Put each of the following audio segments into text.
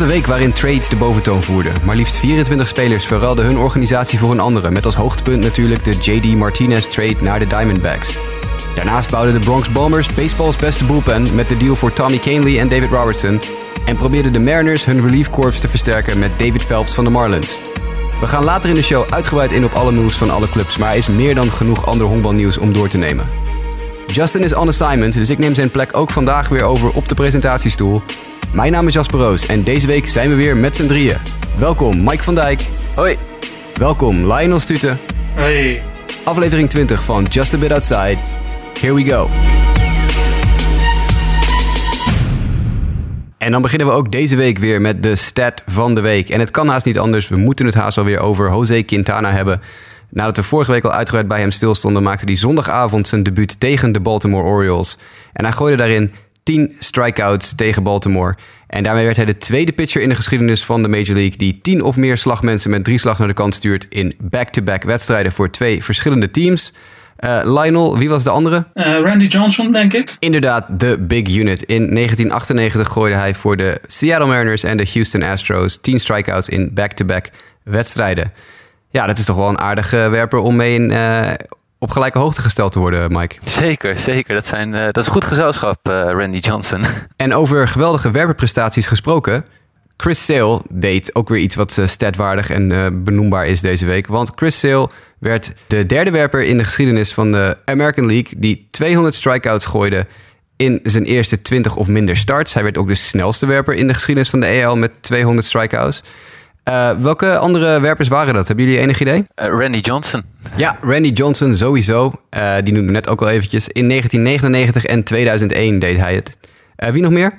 De week waarin trades de boventoon voerden. Maar liefst 24 spelers verruilden hun organisatie voor een andere. Met als hoogtepunt natuurlijk de JD Martinez trade naar de Diamondbacks. Daarnaast bouwden de Bronx Bombers baseballs beste bullpen met de deal voor Tommy Canley en David Robertson. En probeerden de Mariners hun relief corps te versterken met David Phelps van de Marlins. We gaan later in de show uitgebreid in op alle moves van alle clubs, maar er is meer dan genoeg ander honkbalnieuws om door te nemen. Justin is on assignment, dus ik neem zijn plek ook vandaag weer over op de presentatiestoel. Mijn naam is Jasper Roos en deze week zijn we weer met z'n drieën. Welkom Mike van Dijk. Hoi. Welkom Lionel Stuten. Hey. Aflevering 20 van Just a Bit Outside. Here we go. En dan beginnen we ook deze week weer met de stat van de week. En het kan haast niet anders. We moeten het haast alweer over Jose Quintana hebben. Nadat we vorige week al uitgebreid bij hem stilstonden, maakte hij zondagavond zijn debuut tegen de Baltimore Orioles. En hij gooide daarin 10 strikeouts tegen Baltimore. En daarmee werd hij de tweede pitcher in de geschiedenis van de Major League die 10 of meer slagmensen met drie slag naar de kant stuurt in back-to-back wedstrijden voor twee verschillende teams. Uh, Lionel, wie was de andere? Uh, Randy Johnson, denk ik. Inderdaad, de Big Unit. In 1998 gooide hij voor de Seattle Mariners en de Houston Astros 10 strikeouts in back-to-back wedstrijden. Ja, dat is toch wel een aardige werper om mee in, uh, op gelijke hoogte gesteld te worden, Mike. Zeker, zeker. Dat, zijn, uh, dat is goed gezelschap, uh, Randy Johnson. En over geweldige werperprestaties gesproken. Chris Sale deed ook weer iets wat uh, statwaardig en benoembaar is deze week. Want Chris Sale werd de derde werper in de geschiedenis van de American League... die 200 strikeouts gooide in zijn eerste 20 of minder starts. Hij werd ook de snelste werper in de geschiedenis van de EL met 200 strikeouts. Uh, welke andere werpers waren dat? Hebben jullie enig idee? Uh, Randy Johnson. Ja, Randy Johnson sowieso. Uh, die noemde net ook al eventjes. In 1999 en 2001 deed hij het. wie nog meer?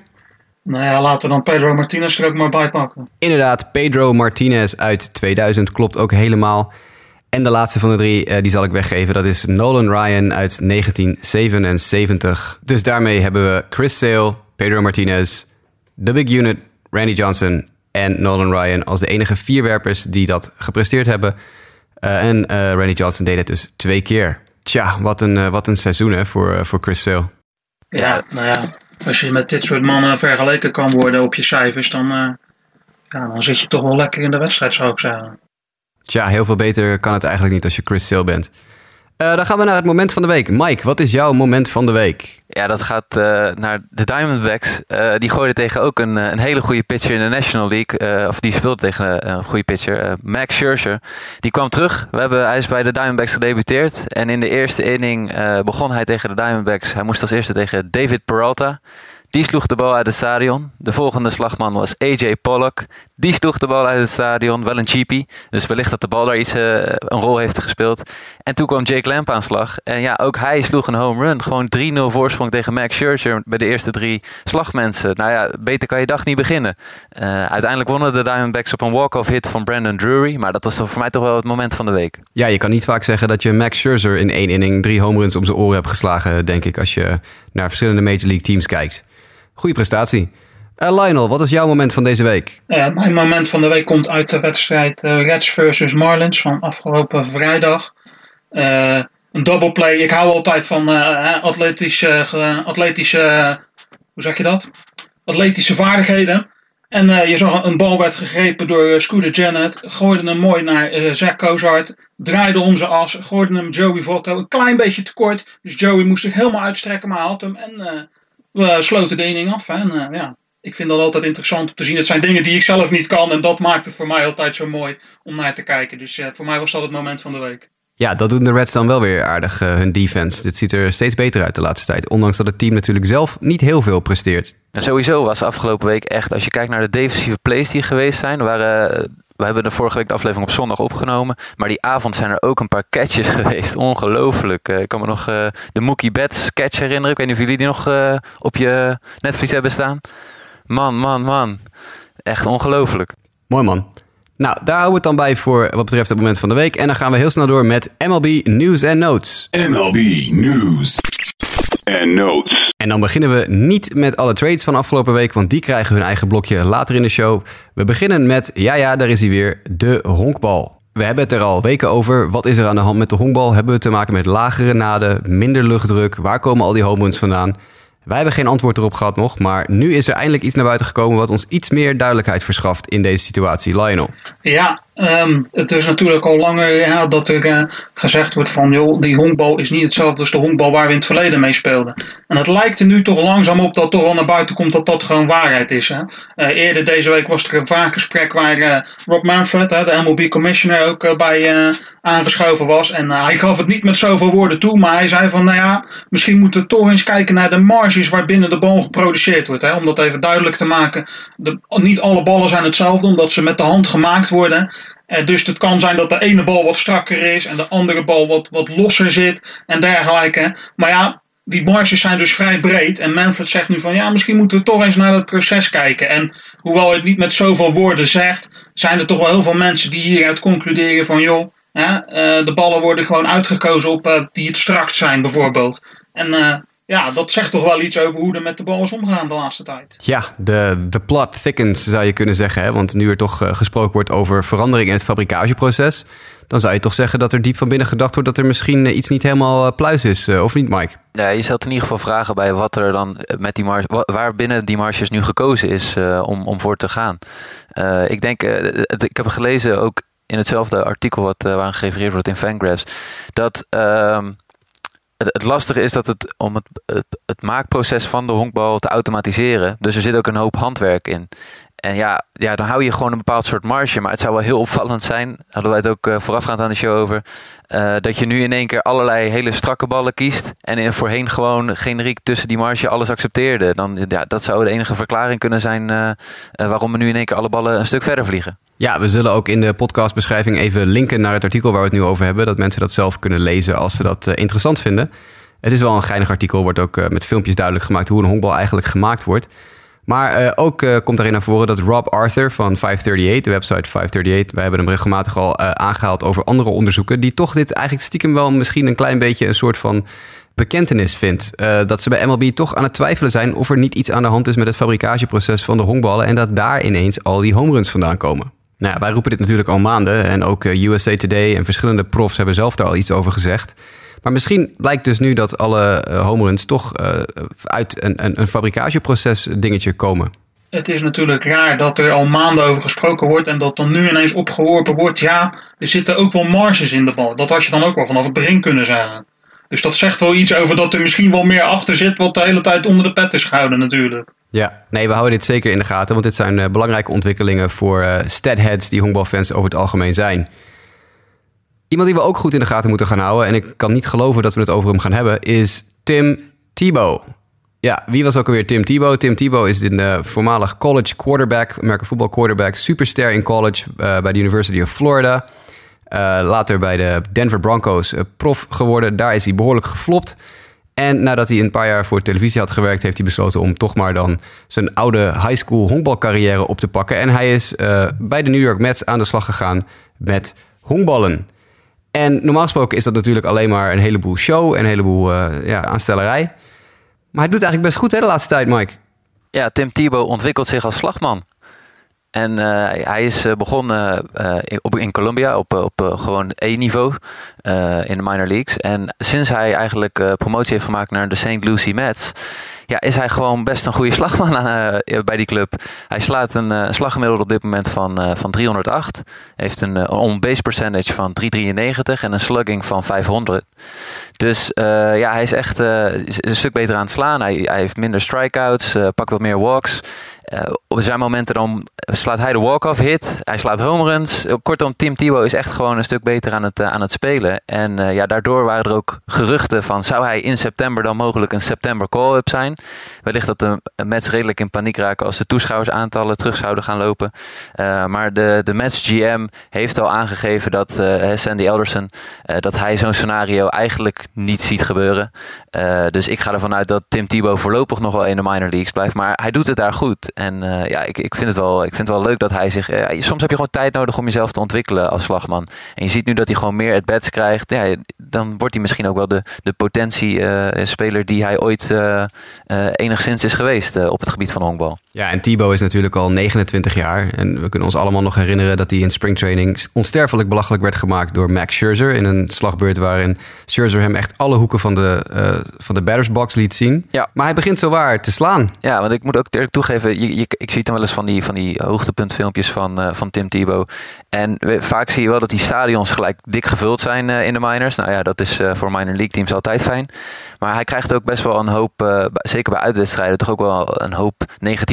Nou ja, laten we dan Pedro Martinez er ook maar bij pakken. Inderdaad, Pedro Martinez uit 2000 klopt ook helemaal. En de laatste van de drie, die zal ik weggeven. Dat is Nolan Ryan uit 1977. Dus daarmee hebben we Chris Sale, Pedro Martinez, The Big Unit, Randy Johnson en Nolan Ryan als de enige vier werpers die dat gepresteerd hebben. Uh, en uh, Randy Johnson deed het dus twee keer. Tja, wat een, uh, wat een seizoen hè, voor, voor Chris Sale. Ja, nou ja, als je met dit soort mannen vergeleken kan worden op je cijfers, dan, ja, dan zit je toch wel lekker in de wedstrijd, zou ik zeggen. Tja, heel veel beter kan het eigenlijk niet als je Chris Sale bent. Uh, dan gaan we naar het moment van de week. Mike, wat is jouw moment van de week? Ja, dat gaat uh, naar de Diamondbacks. Uh, die gooiden tegen ook een, een hele goede pitcher in de National League. of die speelde tegen een goede pitcher. Max Scherzer. Die kwam terug. We hebben, hij is bij de Diamondbacks gedebuteerd. En in de eerste inning begon hij tegen de Diamondbacks. Hij moest als eerste tegen David Peralta. Die sloeg de bal uit het stadion. De volgende slagman was AJ Pollock. Die sloeg de bal uit het stadion. Wel een cheapie. Dus wellicht dat de bal daar iets uh, een rol heeft gespeeld. En toen kwam Jake Lamp aan slag. En ja, ook hij sloeg een home run. Gewoon 3-0 voorsprong tegen Max Scherzer bij de eerste drie slagmensen. Nou ja, beter kan je dag niet beginnen. Uh, uiteindelijk wonnen de Diamondbacks op een walk-off hit van Brandon Drury. Maar dat was toch voor mij toch wel het moment van de week. Ja, je kan niet vaak zeggen dat je Max Scherzer in één inning drie home runs om zijn oren hebt geslagen, denk ik, als je naar verschillende Major League teams kijkt. Goeie prestatie. Uh, Lionel, wat is jouw moment van deze week? Uh, mijn moment van de week komt uit de wedstrijd uh, Reds versus Marlins van afgelopen vrijdag. een double play. Ik hou altijd van atletische, atletische, hoe zeg je dat? Atletische vaardigheden. En je zag een bal werd gegrepen door Scooter Janet. Gooide hem mooi naar Zach Cozart. Draaide om zijn as. Gooide hem Joey Votto. Een klein beetje tekort. Dus Joey moest zich helemaal uitstrekken, maar had hem. En we sloten de inning af. En uh, ja, ik vind dat altijd interessant om te zien. Het zijn dingen die ik zelf niet kan. En dat maakt het voor mij altijd zo mooi om naar te kijken. Dus uh, voor mij was dat het moment van de week. Ja, dat doen de Reds dan wel weer aardig, uh, hun defense. Dit ziet er steeds beter uit de laatste tijd. Ondanks dat het team natuurlijk zelf niet heel veel presteert. En sowieso was afgelopen week echt, als je kijkt naar de defensieve plays die geweest zijn, waren we hebben de vorige week de aflevering op zondag opgenomen. Maar die avond zijn er ook een paar catches geweest. Ongelooflijk. ik kan me nog uh, de Mookie Betts catch herinneren. Ik weet niet of jullie die nog uh, op je Netflix hebben staan. Man, man, man. Echt ongelooflijk. Mooi man. Nou, daar houden we het dan bij voor wat betreft het moment van de week. En dan gaan we heel snel door met MLB News and Notes. MLB News and Notes. En dan beginnen we niet met alle trades van afgelopen week, want die krijgen hun eigen blokje later in de show. We beginnen met, ja ja, daar is hij weer, de honkbal. We hebben het er al weken over. Wat is er aan de hand met de honkbal? Hebben we te maken met lagere naden, minder luchtdruk? Waar komen al die home runs vandaan? Wij hebben geen antwoord erop gehad nog, maar nu is er eindelijk iets naar buiten gekomen wat ons iets meer duidelijkheid verschaft in deze situatie. Lionel. Ja, um, het is natuurlijk al langer ja, dat er uh, gezegd wordt van joh, die honkbal is niet hetzelfde als de honkbal waar we in het verleden mee speelden. En het lijkt er nu toch langzaam op dat toch wel naar buiten komt dat dat gewoon waarheid is. Hè? Uh, eerder deze week was er een vaak gesprek waar uh, Rob Manfred, de MLB commissioner, ook bij aangeschoven was. En hij gaf het niet met zoveel woorden toe, maar hij zei van nou ja, misschien moeten we toch eens kijken naar de marges waarbinnen de bal geproduceerd wordt. Hè? Om dat even duidelijk te maken. De, niet alle ballen zijn hetzelfde, omdat ze met de hand gemaakt worden. Uh, dus het kan zijn dat de ene bal wat strakker is en de andere bal wat, wat losser zit en dergelijke. Maar ja, die marges zijn dus vrij breed. En Manfred zegt nu van ja, misschien moeten we toch eens naar het proces kijken. En hoewel hij het niet met zoveel woorden zegt, zijn er toch wel heel veel mensen die hieruit concluderen van joh, uh, de ballen worden gewoon uitgekozen op uh, die het straks zijn bijvoorbeeld. En ja, dat zegt toch wel iets over hoe er met de bal is omgegaan de laatste tijd. Ja, de, de plot thickens zou je kunnen zeggen. Hè? Want nu er toch uh, gesproken wordt over verandering in het fabrikageproces... dan zou je toch zeggen dat er diep van binnen gedacht wordt... dat er misschien uh, iets niet helemaal uh, pluis is, of niet Mike? Ja, je stelt in ieder geval vragen bij wat er dan met die marge, waar binnen die marges nu gekozen is om, om voor te gaan. ik denk, ik heb gelezen ook in hetzelfde artikel wat uh, waar gerefereerd wordt in Fangraphs, dat uh, het, lastige is dat het om het, het, het, maakproces van de honkbal te automatiseren, dus er zit ook een hoop handwerk in. En ja, ja, dan hou je gewoon een bepaald soort marge. Maar het zou wel heel opvallend zijn, hadden wij het ook uh, voorafgaand aan de show over, uh, dat je nu in één keer allerlei hele strakke ballen kiest en in voorheen gewoon generiek tussen die marge alles accepteerde. Dan, ja, dat zou de enige verklaring kunnen zijn uh, waarom we nu in één keer alle ballen een stuk verder vliegen. Ja, we zullen ook in de podcastbeschrijving even linken naar het artikel waar we het nu over hebben. Dat mensen dat zelf kunnen lezen als ze dat interessant vinden. Het is wel een geinig artikel, wordt ook met filmpjes duidelijk gemaakt hoe een honkbal eigenlijk gemaakt wordt. Maar uh, ook uh, komt erin naar voren dat Rob Arthur van 538, de website 538, wij hebben hem regelmatig al uh, aangehaald over andere onderzoeken, die toch dit eigenlijk stiekem wel misschien een klein beetje een soort van bekentenis vindt. dat ze bij MLB toch aan het twijfelen zijn of er niet iets aan de hand is met het fabrikageproces van de honkballen en dat daar ineens al die homeruns vandaan komen. Nou, ja, wij roepen dit natuurlijk al maanden en ook USA Today en verschillende profs hebben zelf daar al iets over gezegd. Maar misschien blijkt dus nu dat alle uh, homeruns toch uh, uit een, een, een fabrikageproces dingetje komen. Het is natuurlijk raar dat er al maanden over gesproken wordt en dat dan nu ineens opgeworpen wordt. Ja, er zitten ook wel marges in de bal. Dat had je dan ook wel vanaf het begin kunnen zeggen. Dus dat zegt wel iets over dat er misschien wel meer achter zit, wat de hele tijd onder de pet is gehouden natuurlijk. Ja, nee, we houden dit zeker in de gaten, want dit zijn uh, belangrijke ontwikkelingen voor uh, statheads die honkbalfans over het algemeen zijn. Iemand die we ook goed in de gaten moeten gaan houden, en ik kan niet geloven dat we het over hem gaan hebben, is Tim Tebow. Ja, wie was ook alweer Tim Tebow? Tim Tebow is een uh, voormalig college quarterback, American football quarterback, superster in college uh, bij de University of Florida. Uh, later bij de Denver Broncos prof geworden. Daar is hij behoorlijk geflopt. En nadat hij een paar jaar voor televisie had gewerkt, heeft hij besloten om toch maar dan zijn oude high school honkbalcarrière op te pakken. En hij is bij de New York Mets aan de slag gegaan met honkballen. En normaal gesproken is dat natuurlijk alleen maar een heleboel show en een heleboel uh, ja, aanstellerij. Maar hij doet eigenlijk best goed hè, de laatste tijd, Mike. Ja, Tim Tebow ontwikkelt zich als slagman. En uh, hij is begonnen uh, op, in Colombia op, op gewoon E-niveau in de minor leagues. En sinds hij eigenlijk promotie heeft gemaakt naar de St. Lucie Mets ja, is hij gewoon best een goede slagman bij die club. Hij slaat een slaggemiddelde op dit moment van, van 308. Heeft een on-base percentage van 393 en een slugging van 500. Dus ja, hij is echt een stuk beter aan het slaan. Hij, hij heeft minder strikeouts, pakt wat meer walks. Uh, op zijn momenten dan slaat hij de walk-off hit. Hij slaat home runs. Kortom, Tim Tebow is echt gewoon een stuk beter aan het, uh, aan het spelen. En ja, daardoor waren er ook geruchten van... zou hij in september dan mogelijk een september call-up zijn? Wellicht dat de Mets redelijk in paniek raken... als de toeschouwersaantallen terug zouden gaan lopen. maar de, de Mets GM heeft al aangegeven dat Sandy Elderson... dat hij zo'n scenario eigenlijk niet ziet gebeuren. dus ik ga ervan uit dat Tim Tebow voorlopig nog wel in de minor leagues blijft. Maar hij doet het daar goed. En uh, ja, ik, ik, vind het wel, ik vind het wel leuk dat hij zich. Uh, soms heb je gewoon tijd nodig om jezelf te ontwikkelen als slagman. En je ziet nu dat hij gewoon meer at-bats krijgt. Ja, dan wordt hij misschien ook wel de, de potentie uh, speler die hij ooit enigszins is geweest op het gebied van honkbal. Ja, en Thibaut is natuurlijk al 29 jaar. En we kunnen ons allemaal nog herinneren dat hij in springtraining onsterfelijk belachelijk werd gemaakt door Max Scherzer. In een slagbeurt waarin Scherzer hem echt alle hoeken van de, uh, van de battersbox liet zien. Ja. Maar hij begint zo waar te slaan. Ja, want ik moet ook eerlijk toegeven, je, je, ik zie dan wel eens van die, van die hoogtepuntfilmpjes van, uh, van Tim Thibaut. En we, vaak zie je wel dat die stadions gelijk dik gevuld zijn uh, in de minors. Nou ja, dat is voor minor league teams altijd fijn. Maar hij krijgt ook best wel een hoop, zeker bij uitwedstrijden, toch ook wel een hoop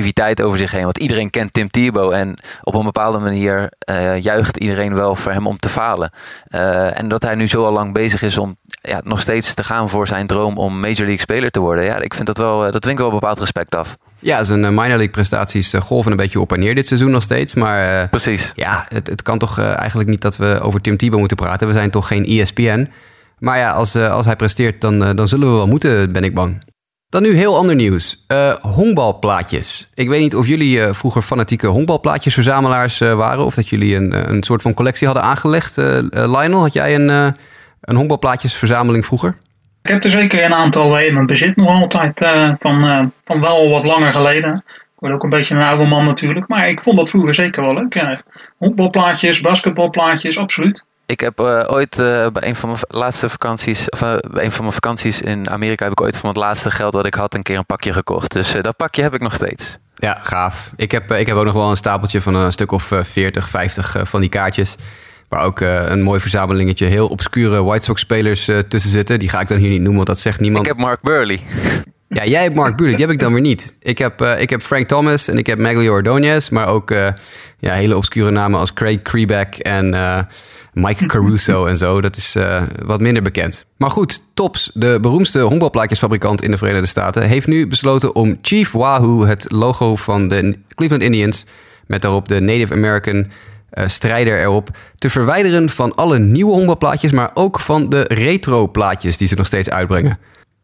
negativiteit over zich heen. Want iedereen kent Tim Tebow en op een bepaalde manier uh, juicht iedereen wel voor hem om te falen. Uh, en dat hij nu zo al lang bezig is om ja, nog steeds te gaan voor zijn droom om Major League speler te worden. Ja, ik vind dat wel, dat dwingt wel bepaald respect af. Ja, zijn minor league prestaties golven een beetje op en neer dit seizoen nog steeds. Maar Precies. ja, het, het kan toch eigenlijk niet dat we over Tim Tebow moeten praten. We zijn toch geen ESPN. Maar ja, als, als hij presteert, dan, dan zullen we wel moeten, ben ik bang. Dan nu heel ander nieuws. Uh, honkbalplaatjes. Ik weet niet of jullie uh, vroeger fanatieke honkbalplaatjesverzamelaars uh, waren. Of dat jullie een, een soort van collectie hadden aangelegd. Lionel, had jij een, een honkbalplaatjesverzameling vroeger? Ik heb er zeker een aantal in mijn bezit nog altijd. van, van wel wat langer geleden. Ik word ook een beetje een oude man natuurlijk. Maar ik vond dat vroeger zeker wel leuk. Honkbalplaatjes, basketbalplaatjes, absoluut. Ik heb uh, ooit uh, bij een van mijn laatste vakanties, of uh, bij een van mijn vakanties in Amerika heb ik ooit van het laatste geld wat ik had een keer een pakje gekocht. Dus dat pakje heb ik nog steeds. Ja, gaaf. Ik heb, ik heb ook nog wel een stapeltje van een stuk of 40, 50 van die kaartjes. Waar ook een mooi verzamelingetje heel obscure White Sox spelers tussen zitten. Die ga ik dan hier niet noemen, want dat zegt niemand. Ik heb Mark Burley. Ja, jij hebt Mark Burley, die heb ik dan weer niet. Ik heb, uh, ik heb Frank Thomas en ik heb Maglio Ordonez, maar ook uh, ja, hele obscure namen als Craig Krebeck en uh, Mike Caruso en zo. Dat is wat minder bekend. Maar goed, Tops, de beroemdste honkbalplaatjesfabrikant in de Verenigde Staten, heeft nu besloten om Chief Wahoo, het logo van de Cleveland Indians, met daarop de Native American strijder erop, te verwijderen van alle nieuwe honkbalplaatjes, maar ook van de retro plaatjes die ze nog steeds uitbrengen.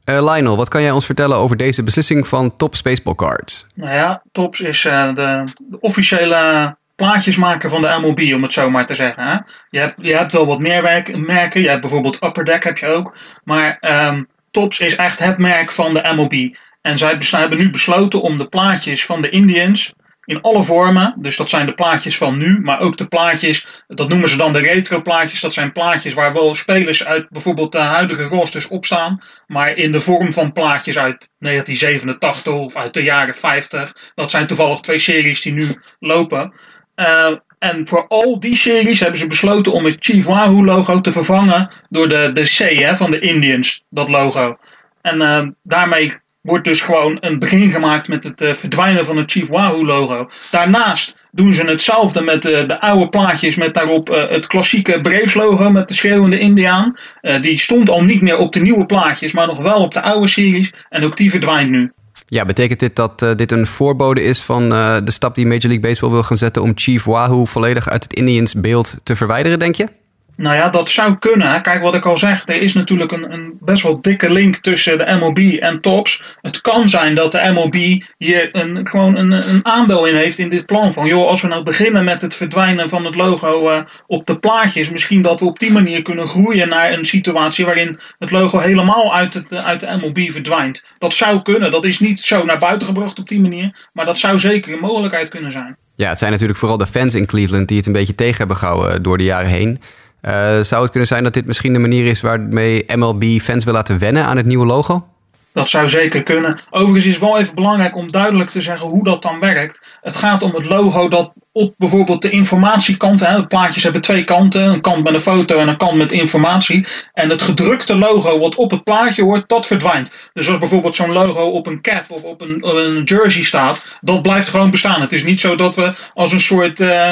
Uh, Lionel, wat kan jij ons vertellen over deze beslissing van Tops Baseball Cards? Nou ja, Tops is de, officiële plaatjesmaker van de MLB, om het zo maar te zeggen. Hè? Je, hebt, je hebt wel wat meer merken, je hebt bijvoorbeeld Upper Deck heb je ook. Maar um, Tops is echt het merk van de MLB. En zij hebben nu besloten om de plaatjes van de Indians in alle vormen. Dus dat zijn de plaatjes van nu, maar ook de plaatjes, dat noemen ze dan de retro plaatjes. Dat zijn plaatjes waar wel spelers uit bijvoorbeeld de huidige rosters op staan. Maar in de vorm van plaatjes uit 1987 of uit de jaren 50. Dat zijn toevallig twee series die nu lopen. Uh, en voor al die series hebben ze besloten om het Chief Wahoo logo te vervangen door de, de C hè, van de Indians, dat logo. En uh, daarmee wordt dus gewoon een begin gemaakt met het uh, verdwijnen van het Chief Wahoo logo. Daarnaast doen ze hetzelfde met de oude plaatjes met daarop het klassieke Braves logo met de schreeuwende Indiaan. die stond al niet meer op de nieuwe plaatjes, maar nog wel op de oude series. En ook die verdwijnt nu. Ja, betekent dit dat dit een voorbode is van de stap die Major League Baseball wil gaan zetten om Chief Wahoo volledig uit het Indians beeld te verwijderen, denk je? Nou ja, dat zou kunnen. Kijk, wat ik al zeg, er is natuurlijk een, een, best wel dikke link tussen de MLB en Tops. Het kan zijn dat de MLB hier een, gewoon een, een aandeel in heeft in dit plan. Van joh, als we nou beginnen met het verdwijnen van het logo uh, op de plaatjes, misschien dat we op die manier kunnen groeien naar een situatie waarin het logo helemaal uit, het, uit de MLB verdwijnt. Dat zou kunnen. Dat is niet zo naar buiten gebracht op die manier, maar dat zou zeker een mogelijkheid kunnen zijn. Ja, het zijn natuurlijk vooral de fans in Cleveland die het een beetje tegen hebben gehouden door de jaren heen. Uh, zou het kunnen zijn dat dit misschien de manier is waarmee MLB fans wil laten wennen aan het nieuwe logo? Dat zou zeker kunnen. Overigens is het wel even belangrijk om duidelijk te zeggen hoe dat dan werkt. Het gaat om het logo dat op bijvoorbeeld de informatiekant, hè, de plaatjes hebben twee kanten, een kant met een foto en een kant met informatie. En het gedrukte logo wat op het plaatje hoort, dat verdwijnt. Dus als bijvoorbeeld zo'n logo op een cap of op een, een, jersey staat, dat blijft gewoon bestaan. Het is niet zo dat we als een soort uh,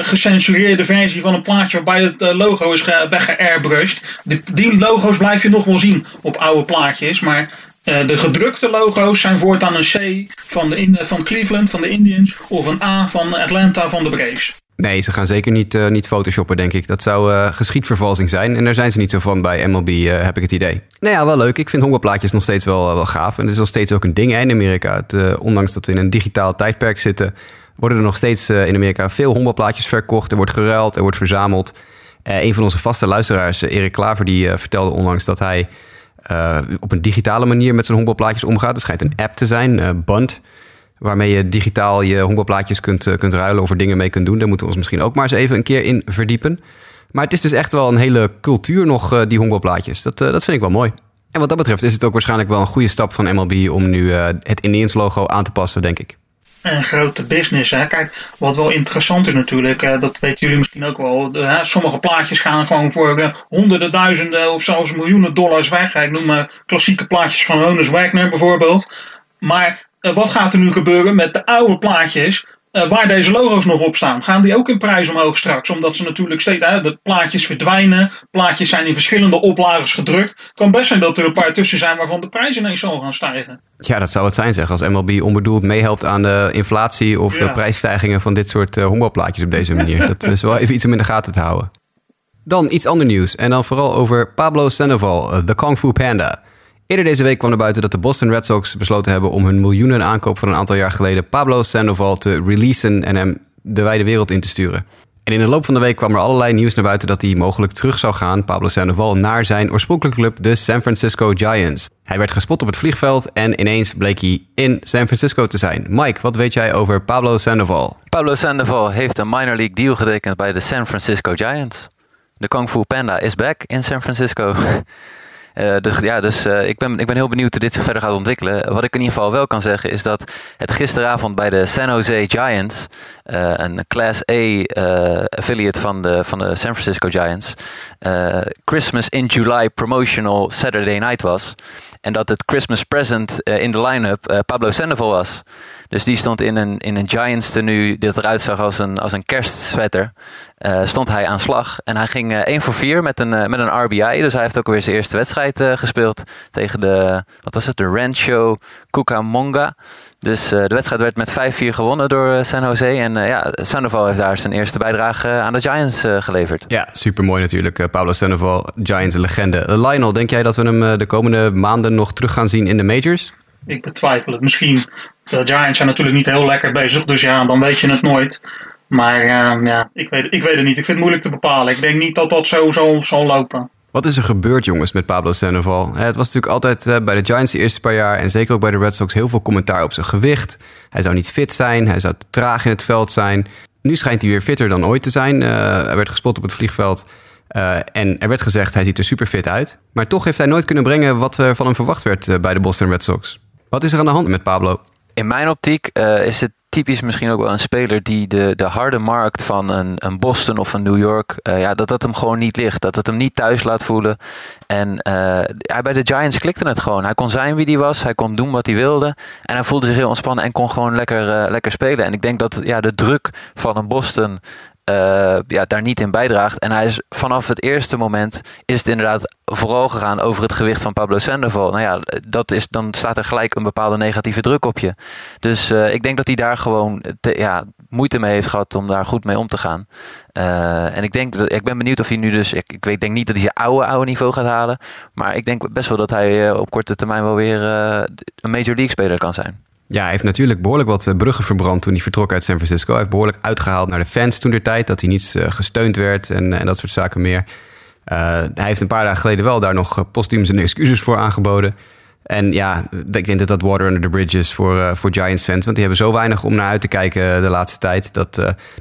gecensureerde versie van een plaatje waarbij het uh, logo is weggeairbrushed. Die, logo's blijf je nog wel zien op oude plaatjes, maar uh, de gedrukte logo's zijn voortaan een C van, de van Cleveland, van de Indians, of een A van Atlanta, van de. Nee, ze gaan zeker niet, uh, niet photoshoppen, denk ik. Dat zou uh, geschiedvervalsing zijn. En daar zijn ze niet zo van bij MLB, heb ik het idee. Nou ja, wel leuk. Ik vind hongerplaatjes nog steeds wel, wel gaaf. En het is nog steeds ook een ding in Amerika. Ondanks dat we in een digitaal tijdperk zitten... worden er nog steeds in Amerika veel hongerplaatjes verkocht. Er wordt geruild, er wordt verzameld. een van onze vaste luisteraars, Erik Klaver, die vertelde onlangs dat hij... Op een digitale manier met zijn honkbalplaatjes omgaat. Het schijnt een app te zijn, Bunt. Waarmee je digitaal je honkbalplaatjes kunt, eh, kunt ruilen of er dingen mee kunt doen. Daar moeten we ons misschien ook maar eens even een keer in verdiepen. Maar het is dus echt wel een hele cultuur nog, eh, die honkbalplaatjes. Dat, eh, dat vind ik wel mooi. En wat dat betreft is het ook waarschijnlijk wel een goede stap van MLB om nu het Indians logo aan te passen, denk ik. een grote business. Kijk, wat wel interessant is natuurlijk, dat weten jullie misschien ook wel. sommige plaatjes gaan gewoon voor honderden, duizenden of zelfs miljoenen dollars weg. Ik noem maar klassieke plaatjes van Honus Wagner bijvoorbeeld. Maar wat gaat er nu gebeuren met de oude plaatjes? eh, waar deze logo's nog op staan, gaan die ook in prijs omhoog straks? Omdat ze natuurlijk steeds, hè, de plaatjes verdwijnen, plaatjes zijn in verschillende oplagers gedrukt. Het kan best zijn dat er een paar tussen zijn waarvan de prijs ineens zal gaan stijgen. Ja, dat zou het zijn zeg. Als MLB onbedoeld meehelpt aan de inflatie of Ja. eh, prijsstijgingen van dit soort eh honkbalplaatjes op deze manier. dat is wel even iets om in de gaten te houden. Dan iets ander nieuws. En dan vooral over Pablo Sandoval, eh, de Kung Fu Panda. Eerder deze week kwam er buiten dat de Boston Red Sox besloten hebben om hun miljoenen aankoop van een aantal jaar geleden Pablo Sandoval te releasen en hem de wijde wereld in te sturen. En in de loop van de week kwam er allerlei nieuws naar buiten dat hij mogelijk terug zou gaan, Pablo Sandoval, naar zijn oorspronkelijke club, de San Francisco Giants. Hij werd gespot op het vliegveld en ineens bleek hij in San Francisco te zijn. Mike, wat weet jij over Pablo Sandoval? Pablo Sandoval heeft een minor league deal getekend bij de San Francisco Giants. De Kung Fu Panda is back in San Francisco. Eh, dus ja, dus eh, ik, ben, ik ben heel benieuwd hoe dit zich verder gaat ontwikkelen. Wat ik in ieder geval wel kan zeggen is dat het gisteravond bij de San Jose Giants, eh, een Class A eh, affiliate van de, van de San Francisco Giants, eh, Christmas in July promotional Saturday night was. En dat het Christmas present in de line-up Pablo Sandoval was. Dus die stond in een, in een Giants tenue, dit eruit zag als een, als een kerstsweater. stond hij aan slag. En hij ging eh 1 voor 4 met een, met een RBI. Dus hij heeft ook weer zijn eerste wedstrijd gespeeld. Tegen de, wat was het, de Rancho Cucamonga. Dus eh, de wedstrijd werd met 5-4 gewonnen door eh, San Jose. En eh, ja, Sandoval heeft daar zijn eerste bijdrage aan de Giants geleverd. Ja, supermooi natuurlijk. Pablo Sandoval, Giants legende. Eh, Lionel, denk jij dat we hem de komende maanden nog terug gaan zien in de majors? Ik betwijfel het. Misschien. De Giants zijn natuurlijk niet heel lekker bezig, dus ja, dan weet je het nooit. Maar ja, ik weet, ik weet het niet. Ik vind het moeilijk te bepalen. Ik denk niet dat dat zo zal zal lopen. Wat is er gebeurd, jongens, met Pablo Sandoval? Eh, Het was natuurlijk altijd eh, bij de Giants de eerste paar jaar... en zeker ook bij de Red Sox heel veel commentaar op zijn gewicht. Hij zou niet fit zijn, hij zou te traag in het veld zijn. Nu schijnt hij weer fitter dan ooit te zijn. Eh, hij werd gespot op het vliegveld eh, en er werd gezegd hij ziet er super fit uit. Maar toch heeft hij nooit kunnen brengen wat er van hem verwacht werd eh, bij de Boston Red Sox. Wat is er aan de hand met Pablo? In mijn optiek eh, is het typisch misschien ook wel een speler die de, de harde markt van een, een Boston of een New York, eh, ja, dat dat hem gewoon niet ligt. Dat het hem niet thuis laat voelen. En eh, hij, bij de Giants klikte het gewoon. Hij kon zijn wie hij was, hij kon doen wat hij wilde. En hij voelde zich heel ontspannen en kon gewoon lekker, eh, lekker spelen. En ik denk dat ja, de druk van een Boston eh, ja, daar niet in bijdraagt. En hij is vanaf het eerste moment is het inderdaad vooral gegaan over het gewicht van Pablo Sandoval. Nou ja, dat is, dan staat er gelijk een bepaalde negatieve druk op je. Dus eh, ik denk dat hij daar gewoon ja, moeite mee heeft gehad om daar goed mee om te gaan. Eh, en ik, denk, dat- ik ben benieuwd of hij nu dus... Ik, ik weet, denk niet dat hij zijn oude, oude niveau gaat halen. Maar ik denk best wel dat hij op korte termijn wel weer een Major League speler kan zijn. Ja, hij heeft natuurlijk behoorlijk wat eh, bruggen verbrand toen hij vertrok uit San Francisco. Hij heeft behoorlijk uitgehaald naar de fans toen der tijd, dat hij niet eh, gesteund werd en, en dat soort zaken meer. Eh, hij heeft een paar dagen geleden wel daar nog postuum zijn excuses voor aangeboden. En ja, ik denk dat dat water under the bridge is voor, voor Giants fans. Want die hebben zo weinig om naar uit te kijken de laatste tijd. Dat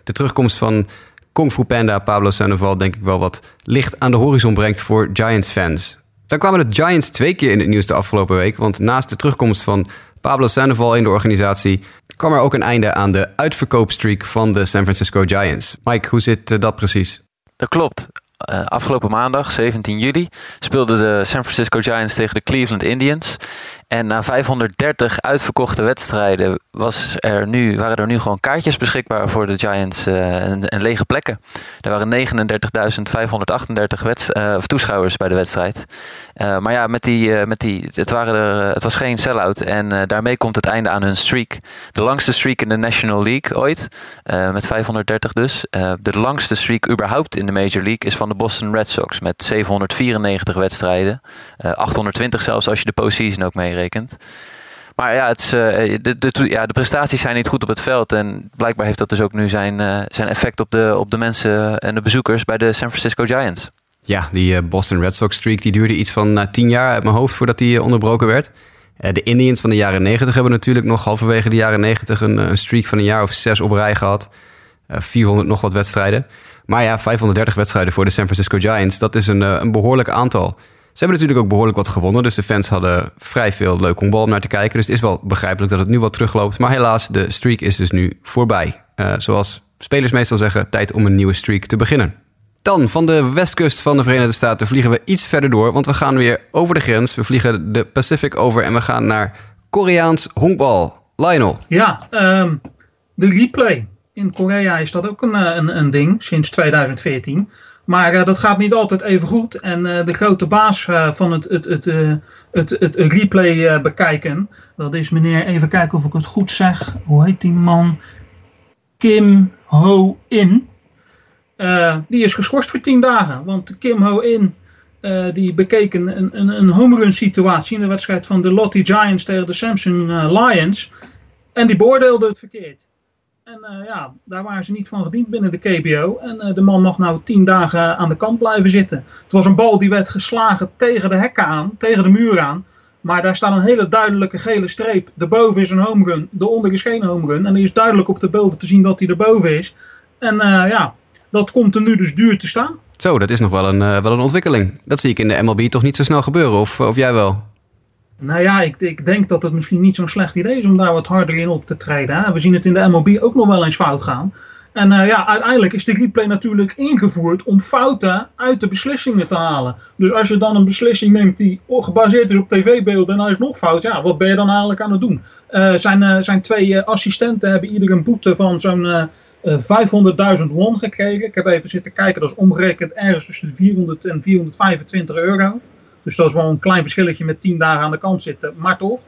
de terugkomst van Kung Fu Panda, Pablo Sandoval, denk ik wel wat licht aan de horizon brengt voor Giants fans. Dan kwamen de Giants twee keer in het nieuws de afgelopen week. Want naast de terugkomst van Pablo Sandoval in de organisatie... kwam er ook een einde aan de uitverkoopstreak van de San Francisco Giants. Mike, hoe zit eh, dat precies? Dat klopt. Eh, afgelopen maandag, 17 juli, speelden de San Francisco Giants tegen de Cleveland Indians. En na 530 uitverkochte wedstrijden was er nu, waren er nu gewoon kaartjes beschikbaar voor de Giants eh, en, lege plekken. Er waren 39.538 wedst- eh, toeschouwers bij de wedstrijd. Eh, maar ja, met die, met die, het, waren er, het was geen sell-out. En daarmee komt het einde aan hun streak. De langste streak in de National League ooit. met 530 dus. De langste streak überhaupt in de Major League is van de Boston Red Sox. Met 794 wedstrijden. Eh, 820 zelfs als je de postseason ook meerekent. Maar ja, het is, eh, de, ja, de prestaties zijn niet goed op het veld. En blijkbaar heeft dat dus ook nu zijn, eh, zijn effect op de, op de mensen en de bezoekers bij de San Francisco Giants. Ja, die eh, Boston Red Sox streak die duurde iets van eh, tien jaar uit mijn hoofd voordat die eh, onderbroken werd. Eh, de Indians van de jaren 90 hebben natuurlijk nog halverwege de jaren 90 een, een streak van een jaar of zes op rij gehad. 400 nog wat wedstrijden. Maar ja, 530 wedstrijden voor de San Francisco Giants, dat is een, een behoorlijk aantal. Ze hebben natuurlijk ook behoorlijk wat gewonnen. Dus de fans hadden vrij veel leuk honkbal om naar te kijken. Dus het is wel begrijpelijk dat het nu wat terugloopt. Maar helaas, de streak is dus nu voorbij. Uh, zoals spelers meestal zeggen, tijd om een nieuwe streak te beginnen. Dan van de westkust van de Verenigde Staten vliegen we iets verder door. Want we gaan weer over de grens. We vliegen de Pacific over en we gaan naar Koreaans honkbal. Lionel. Ja, um, de replay. In Korea is dat ook een, eh, een, een ding sinds 2014. Maar uh, dat gaat niet altijd even goed. En uh, de grote baas uh, van het, het, het, het, het, replay bekijken, dat is meneer, even kijken of ik het goed zeg. Hoe heet die man? Kim Ho-in. die is geschorst voor 10 dagen. Want Kim Ho-in die bekeek een, een, een home run situatie in de wedstrijd van de Lottie Giants tegen de Samsung Lions. En die beoordeelde het verkeerd. En uh, ja, daar waren ze niet van gediend binnen de KBO. En uh, de man mag nou tien dagen aan de kant blijven zitten. Het was een bal die werd geslagen tegen de hekken aan, tegen de muur aan. Maar daar staat een hele duidelijke gele streep. Daarboven is een home run, daaronder is geen home run. En er is duidelijk op de beelden te zien dat hij erboven is. En uh, ja, dat komt er nu dus duur te staan. Zo, dat is nog wel een, wel een ontwikkeling. Dat zie ik in de MLB toch niet zo snel gebeuren, of, of jij wel? Nou ja, ik, ik, denk dat het misschien niet zo'n slecht idee is om daar wat harder in op te treden. We zien het in de MLB ook nog wel eens fout gaan. En uh, ja, uiteindelijk is de replay natuurlijk ingevoerd om fouten uit de beslissingen te halen. Dus als je dan een beslissing neemt die gebaseerd is op tv-beelden en hij is nog fout, ja, wat ben je dan eigenlijk aan het doen? Uh, zijn, uh, zijn twee assistenten hebben ieder een boete van zo'n 500.000 won gekregen. Ik heb even zitten kijken, dat is omgerekend ergens tussen de 400 en 425 euro. Dus dat is wel een klein verschilletje met 10 dagen aan de kant zitten, maar toch.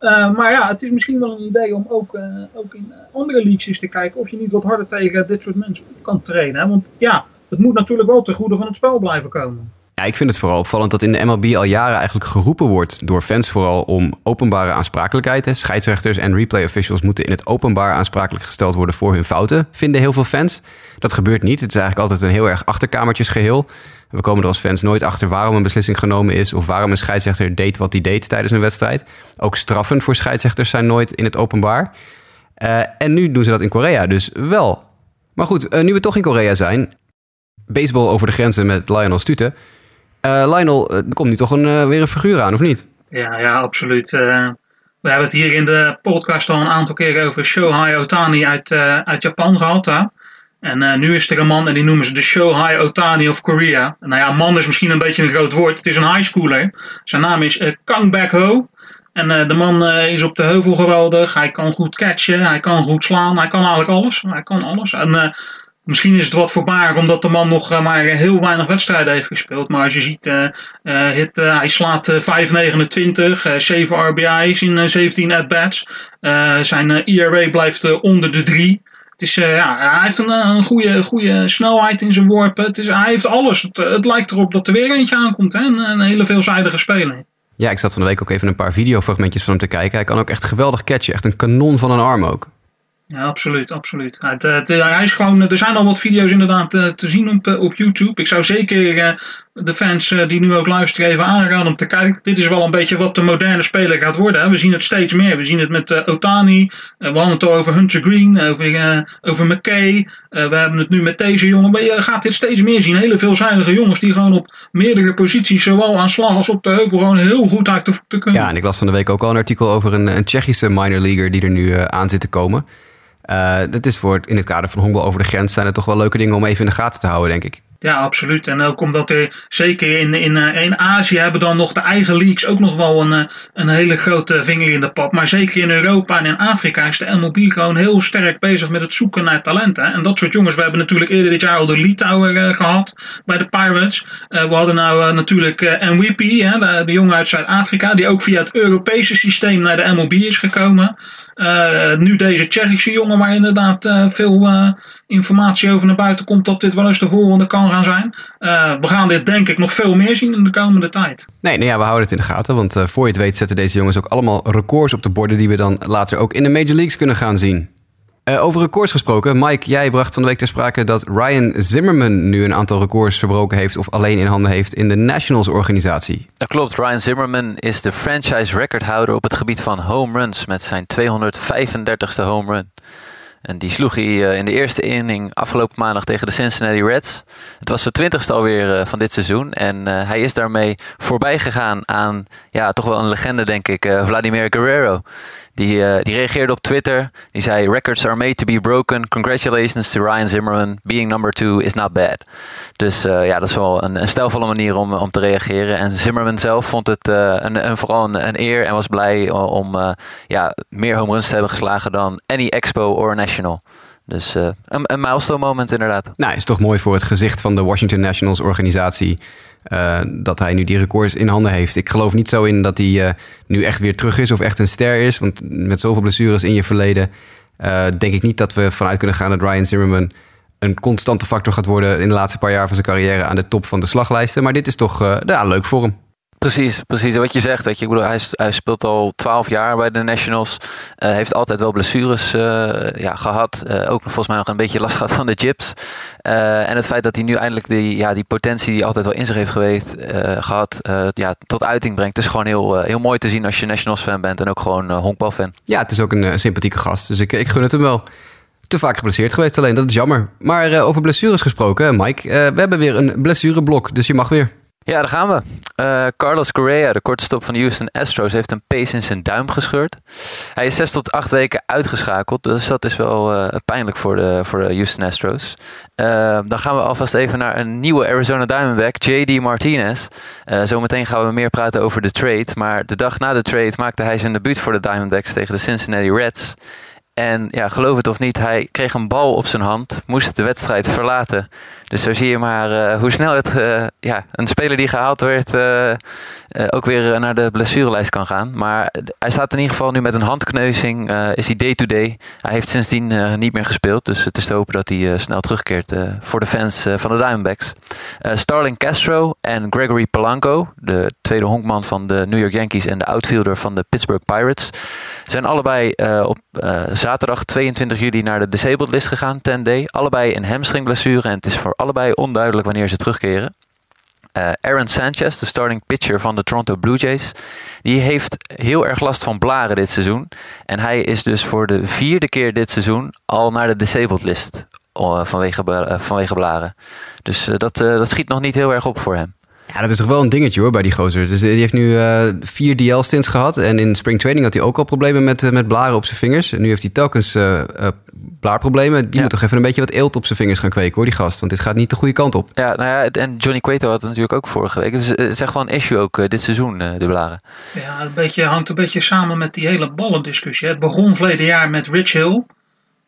Uh, maar ja, het is misschien wel een idee om ook, uh, ook in andere leagues eens te kijken of je niet wat harder tegen dit soort mensen op kan trainen. Hè? Want ja, het moet natuurlijk wel ten goede van het spel blijven komen. Ja, ik vind het vooral opvallend dat in de MLB al jaren eigenlijk geroepen wordt door fans vooral om openbare aansprakelijkheid. Scheidsrechters en replay officials moeten in het openbaar aansprakelijk gesteld worden voor hun fouten, vinden heel veel fans. Dat gebeurt niet. Het is eigenlijk altijd een heel erg achterkamertjesgeheel. We komen er als fans nooit achter waarom een beslissing genomen is of waarom een scheidsrechter deed wat hij deed tijdens een wedstrijd. Ook straffen voor scheidsrechters zijn nooit in het openbaar. Uh, en nu doen ze dat in Korea dus wel. Maar goed, uh, nu we toch in Korea zijn, baseball over de grenzen met Lionel Stute. Uh, Lionel, er komt nu toch een, weer een figuur aan, of niet? Ja, ja absoluut. we hebben het hier in de podcast al een aantal keren over Shohei Otani uit, uit Japan gehad. Hè? En nu is er een man en die noemen ze de Shohei Otani of Korea. Nou ja, man is misschien een beetje een groot woord. Het is een high schooler. Zijn naam is Kang Baek Ho. En de man is op de heuvel geweldig. Hij kan goed catchen. Hij kan goed slaan. Hij kan eigenlijk alles. Hij kan alles. En misschien is het wat voorbaar omdat de man nog maar heel weinig wedstrijden heeft gespeeld. Maar als je ziet, hit, hij slaat 5,29, 7 RBI's in 17 at-bats. zijn ERA blijft onder de 3. Het is, ja, hij heeft een, een goede, snelheid in zijn worpen. Het is, hij heeft alles. Het, het lijkt erop dat er weer eentje aankomt. Hè? Een, een hele veelzijdige speler. Ja, ik zat van de week ook even een paar videofragmentjes van hem te kijken. Hij kan ook echt geweldig catchen. Echt een kanon van een arm ook. Ja, absoluut, absoluut. Hij, hij is gewoon, er zijn al wat video's inderdaad te, te zien op, op YouTube. Ik zou zeker uh, de fans die nu ook luisteren even aanraden om te kijken. Dit is wel een beetje wat de moderne speler gaat worden. Hè. We zien het steeds meer. We zien het met Otani. we hadden het al over Hunter Green, over, over McKay. we hebben het nu met deze jongen. Maar je gaat dit steeds meer zien. Hele veelzijdige jongens die gewoon op meerdere posities, zowel aan slag als op de heuvel, gewoon heel goed uit te, kunnen. Ja, en ik las van de week ook al een artikel over een, een Tsjechische minor leaguer die er nu aan zit te komen. Uh, dat is voor het, in het kader van honkbal over de grens zijn het toch wel leuke dingen om even in de gaten te houden, denk ik. Ja, absoluut. En ook omdat er zeker in, in, eh, in Azië hebben dan nog de eigen leagues ook nog wel een, eh, een hele grote vinger in de pap. Maar zeker in Europa en in Afrika is de MLB gewoon heel sterk bezig met het zoeken naar talenten. En dat soort jongens. We hebben natuurlijk eerder dit jaar al de Litouwer uh, gehad bij de Pirates. We hadden nou natuurlijk MVP, de, de jongen uit Zuid-Afrika, die ook via het Europese systeem naar de MLB is gekomen. Nu deze Tsjechische jongen, waar inderdaad veel informatie over naar buiten komt dat dit wel eens de volgende kan gaan zijn. we gaan dit denk ik nog veel meer zien in de komende tijd. Nee, nou ja, we houden het in de gaten. Want voor je het weet zetten deze jongens ook allemaal records op de borden die we dan later ook in de Major Leagues kunnen gaan zien. Uh, over records gesproken. Mike, jij bracht van de week ter sprake dat Ryan Zimmerman nu een aantal records verbroken heeft of alleen in handen heeft in de Nationals organisatie. Dat klopt. Ryan Zimmerman is de franchise recordhouder op het gebied van home runs met zijn 235ste home run. En die sloeg hij eh, in de eerste inning afgelopen maandag tegen de Cincinnati Reds. Het was de twintigste alweer eh, van dit seizoen. En eh, hij is daarmee voorbij gegaan aan ja, toch wel een legende, denk ik, Vladimir Guerrero. Die, uh, die reageerde op Twitter. Die zei: Records are made to be broken. Congratulations to Ryan Zimmerman. Being number two is not bad. Dus uh, ja, dat is wel een, een manier om, om te reageren. En Zimmerman zelf vond het uh, een, een, vooral een, een, eer en was blij om ja, meer home runs te hebben geslagen dan any Expo or National. Dus een, een milestone moment inderdaad. Nou, is toch mooi voor het gezicht van de Washington Nationals organisatie. Uh, dat hij nu die records in handen heeft. Ik geloof niet zo in dat hij uh, nu echt weer terug is of echt een ster is. Want met zoveel blessures in je verleden uh, denk ik niet dat we vanuit kunnen gaan dat Ryan Zimmerman een constante factor gaat worden in de laatste paar jaar van zijn carrière aan de top van de slaglijsten. Maar dit is toch ja, leuk voor hem. Precies, precies. Wat je zegt, weet je, ik bedoel, hij, speelt al twaalf jaar bij de Nationals. Uh, heeft altijd wel blessures uh, ja, gehad. Uh, ook volgens mij nog een beetje last gehad van de chips. en het feit dat hij nu eindelijk die, ja, die potentie die altijd wel in zich heeft geweest, gehad, ja, tot uiting brengt. Het is gewoon heel, heel mooi te zien als je Nationals fan bent en ook gewoon honkbal fan. Ja, het is ook een sympathieke gast. Dus ik, ik gun het hem wel te vaak geblesseerd geweest alleen. Dat is jammer. Maar over blessures gesproken, Mike. we hebben weer een blessureblok, dus je mag weer. Ja, daar gaan we. Uh, Carlos Correa, de korte stop van de Houston Astros, heeft een pace in zijn duim gescheurd. Hij is zes tot acht weken uitgeschakeld, dus dat is wel uh, pijnlijk voor de, voor de Houston Astros. Uh, dan gaan we alvast even naar een nieuwe Arizona Diamondback, J.D. Martinez. zometeen gaan we meer praten over de trade, maar de dag na de trade maakte hij zijn debuut voor de Diamondbacks tegen de Cincinnati Reds. En ja, geloof het of niet, hij kreeg een bal op zijn hand, moest de wedstrijd verlaten. Dus zo zie je maar uh, hoe snel het, uh, ja, een speler die gehaald werd uh, ook weer naar de blessurelijst kan gaan. Maar hij staat in ieder geval nu met een handkneuzing, is hij day-to-day. Hij heeft sindsdien niet meer gespeeld, dus het is te hopen dat hij snel terugkeert voor de fans van de Diamondbacks. Starling Castro en Gregory Polanco, de tweede honkman van de New York Yankees en de outfielder van de Pittsburgh Pirates, zijn allebei op zaterdag 22 juli naar de disabled list gegaan, 10-day. Allebei een hamstringblessure en het is voor allebei onduidelijk wanneer ze terugkeren. Uh, Aaron Sanchez, de starting pitcher van de Toronto Blue Jays, die heeft heel erg last van blaren dit seizoen. En hij is dus voor de vierde keer dit seizoen al naar de disabled list uh, vanwege, vanwege blaren. Dus dat, dat schiet nog niet heel erg op voor hem. Ja, dat is toch wel een dingetje hoor bij die gozer. Dus die heeft nu uh, vier DL-stints gehad. En in spring training had hij ook al problemen met, uh, met blaren op zijn vingers. En nu heeft hij telkens uh, blaarproblemen. Die moet toch even een beetje wat eelt op zijn vingers gaan kweken hoor, die gast. Want dit gaat niet de goede kant op. Ja, nou ja, en Johnny Cueto had het natuurlijk ook vorige week. Dus het is echt wel een issue ook dit seizoen, de blaren. Ja, een beetje, hangt een beetje samen met die hele ballendiscussie. Het begon verleden jaar met Rich Hill.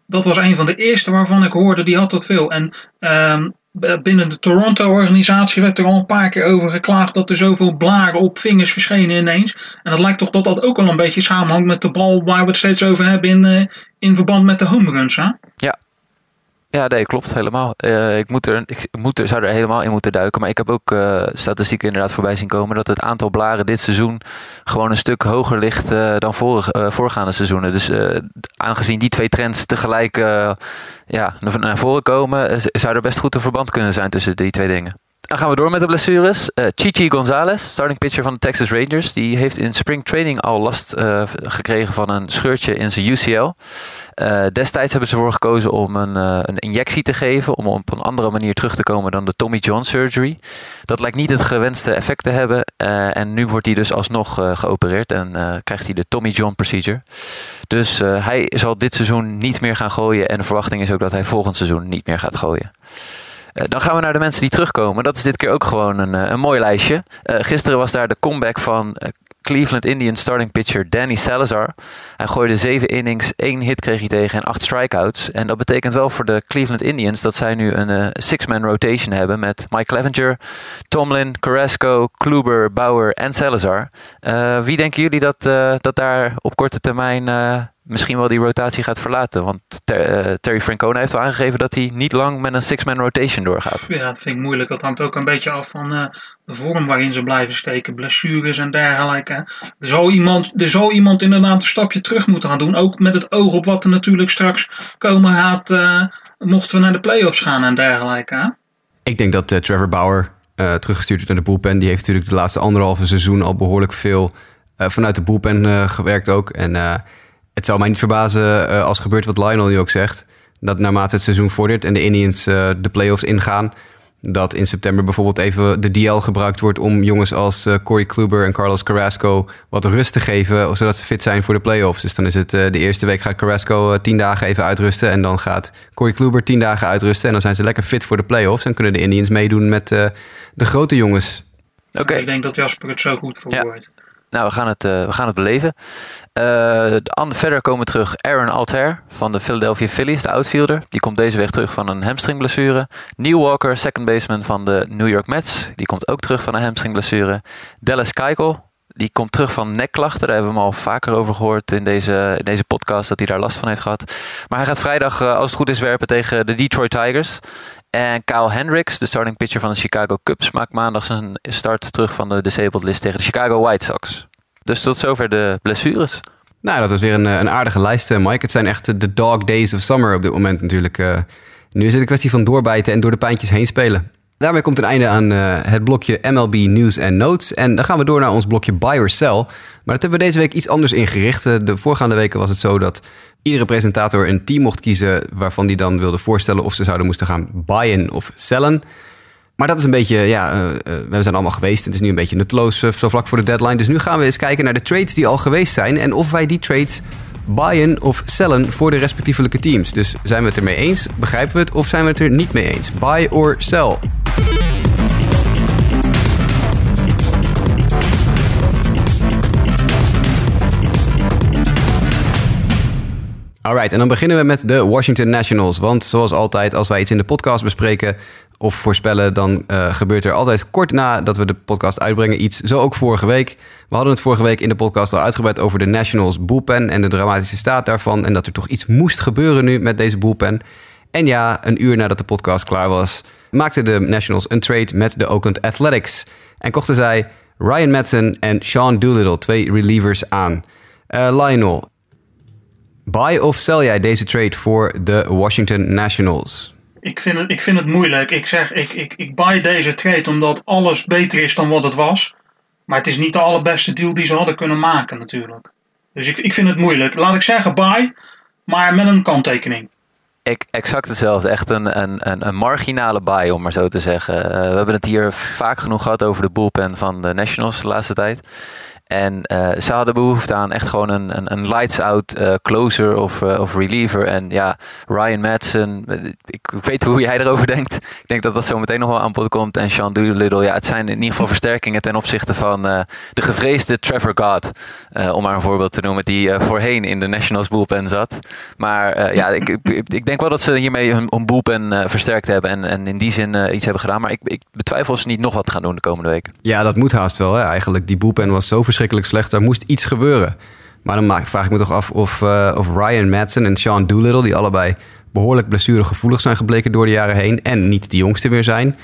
Dat was een van de eerste waarvan ik hoorde, die had dat veel. En um, binnen de Toronto-organisatie werd er al een paar keer over geklaagd dat er zoveel blaren op vingers verschenen ineens. En dat lijkt toch dat dat ook al een beetje samenhangt met de bal waar we het steeds over hebben in, uh, in verband met de home runs. Hè? Ja, ja, nee, klopt helemaal. Uh, ik, moet er, ik moet er, zou er helemaal in moeten duiken. Maar ik heb ook uh, statistieken inderdaad voorbij zien komen dat het aantal blaren dit seizoen gewoon een stuk hoger ligt uh, dan vorige, voorgaande seizoenen. Dus aangezien die twee trends tegelijk ja, naar voren komen, zou er best goed een verband kunnen zijn tussen die twee dingen. Dan gaan we door met de blessures. Uh, Chichi Gonzalez, starting pitcher van de Texas Rangers, die heeft in spring training al last uh, gekregen van een scheurtje in zijn UCL. Uh, destijds hebben ze ervoor gekozen om een, een, injectie te geven, om op een andere manier terug te komen dan de Tommy John surgery. Dat lijkt niet het gewenste effect te hebben en nu wordt hij dus alsnog geopereerd en krijgt hij de Tommy John procedure. Dus hij zal dit seizoen niet meer gaan gooien en de verwachting is ook dat hij volgend seizoen niet meer gaat gooien. Uh, dan gaan we naar de mensen die terugkomen. Dat is dit keer ook gewoon een, een mooi lijstje. Uh, gisteren was daar de comeback van Cleveland Indians starting pitcher Danny Salazar. Hij gooide zeven innings, één hit kreeg hij tegen en acht strikeouts. En dat betekent wel voor de Cleveland Indians dat zij nu een six-man rotation hebben met Mike Clevenger, Tomlin, Carrasco, Kluber, Bauer en Salazar. wie denken jullie dat, dat daar op korte termijn misschien wel die rotatie gaat verlaten. Want Terry Francona heeft al aangegeven dat hij niet lang met een six-man rotation doorgaat. Ja, dat vind ik moeilijk. Dat hangt ook een beetje af van de vorm waarin ze blijven steken. Blessures en dergelijke. Er zal, iemand, er zal iemand inderdaad een stapje terug moeten gaan doen. Ook met het oog op wat er natuurlijk straks komen gaat. mochten we naar de playoffs gaan en dergelijke. Ik denk dat Trevor Bauer teruggestuurd wordt naar de bullpen. Die heeft natuurlijk de laatste anderhalve seizoen al behoorlijk veel eh, vanuit de bullpen uh, gewerkt ook. En uh, het zou mij niet verbazen als gebeurt wat Lionel nu ook zegt. Dat naarmate het seizoen vordert en de Indians de playoffs ingaan... dat in september bijvoorbeeld even de DL gebruikt wordt... om jongens als Corey Kluber en Carlos Carrasco wat rust te geven... zodat ze fit zijn voor de playoffs. Dus dan is het de eerste week gaat Carrasco tien dagen even uitrusten... en dan gaat Corey Kluber tien dagen uitrusten... en dan zijn ze lekker fit voor de playoffs... en kunnen de Indians meedoen met de grote jongens... Oké. Ik denk dat Jasper het zo goed verwoordt. Ja. Nou, we gaan het, uh, we gaan het beleven. Uh, verder komen terug Aaron Altair van de Philadelphia Phillies, de outfielder. Die komt deze week terug van een hamstringblessure. Neil Walker, second baseman van de New York Mets. Die komt ook terug van een hamstringblessure. Dallas Keuchel, die komt terug van nekklachten. Daar hebben we hem al vaker over gehoord in deze, in deze podcast, dat hij daar last van heeft gehad. Maar hij gaat vrijdag, uh, als het goed is, werpen tegen de Detroit Tigers. En Kyle Hendricks, de starting pitcher van de Chicago Cubs, maakt maandag zijn start terug van de disabled list tegen de Chicago White Sox. Dus tot zover de blessures. Nou, dat was weer een, een aardige lijst, eh, Mike. Het zijn echt de dog days of summer op dit moment natuurlijk. Nu is het een kwestie van doorbijten en door de pijntjes heen spelen. Daarmee komt een einde aan uh, het blokje MLB News en Notes. En dan gaan we door naar ons blokje Buy or Sell. Maar dat hebben we deze week iets anders ingericht. De voorgaande weken was het zo dat iedere presentator een team mocht kiezen waarvan die dan wilde voorstellen of ze zouden moesten gaan buyen of sellen. Maar dat is een beetje, ja, uh, we zijn allemaal geweest. Het is nu een beetje nutteloos zo vlak voor de deadline. Dus nu gaan we eens kijken naar de trades die al geweest zijn en of wij die trades buyen of sellen voor de respectievelijke teams. Dus zijn we het ermee eens, begrijpen we het, of zijn we het er niet mee eens? Buy or sell? Alright, en dan beginnen we met de Washington Nationals. Want zoals altijd, als wij iets in de podcast bespreken of voorspellen, dan uh, gebeurt er altijd kort nadat we de podcast uitbrengen iets. Zo ook vorige week. We hadden het vorige week in de podcast al uitgebreid over de Nationals bullpen en de dramatische staat daarvan. En dat er toch iets moest gebeuren nu met deze bullpen. En ja, een uur nadat de podcast klaar was, maakten de Nationals een trade met de Oakland Athletics. En kochten zij Ryan Madsen en Sean Doolittle, twee relievers, aan. Uh, Lionel, Buy of sell jij deze trade voor de Washington Nationals? Ik vind het, ik vind het moeilijk. Ik zeg, ik, ik, ik buy deze trade omdat alles beter is dan wat het was. Maar het is niet de allerbeste deal die ze hadden kunnen maken natuurlijk. Dus ik, ik vind het moeilijk. Laat ik zeggen buy, maar met een kanttekening. Ik, exact hetzelfde. Echt een, een, een, marginale buy, om maar zo te zeggen. Uh, we hebben het hier vaak genoeg gehad over de bullpen van de Nationals de laatste tijd. En uh, ze hadden behoefte aan echt gewoon een, een, een lights-out uh, closer of, uh, of reliever. En ja, Ryan Madsen, ik, weet hoe jij erover denkt. Ik denk dat dat zo meteen nog wel aan bod komt. En Sean Doolittle, ja, het zijn in ieder geval versterkingen ten opzichte van de gevreesde Trevor God. om maar een voorbeeld te noemen, die voorheen in de Nationals bullpen zat. Maar ja, ik, ik, denk wel dat ze hiermee hun, hun bullpen versterkt hebben. En, en in die zin iets hebben gedaan. Maar ik, ik betwijfel of ze niet nog wat gaan doen de komende weken. Ja, dat moet haast wel. Hè? Eigenlijk, die bullpen was zo verschrikkelijk verschrikkelijk slecht. Daar moest iets gebeuren. Maar dan vraag ik me toch af of, uh, of Ryan Madsen en Sean Doolittle... die allebei behoorlijk blessuregevoelig zijn gebleken door de jaren heen... en niet de jongste meer zijn...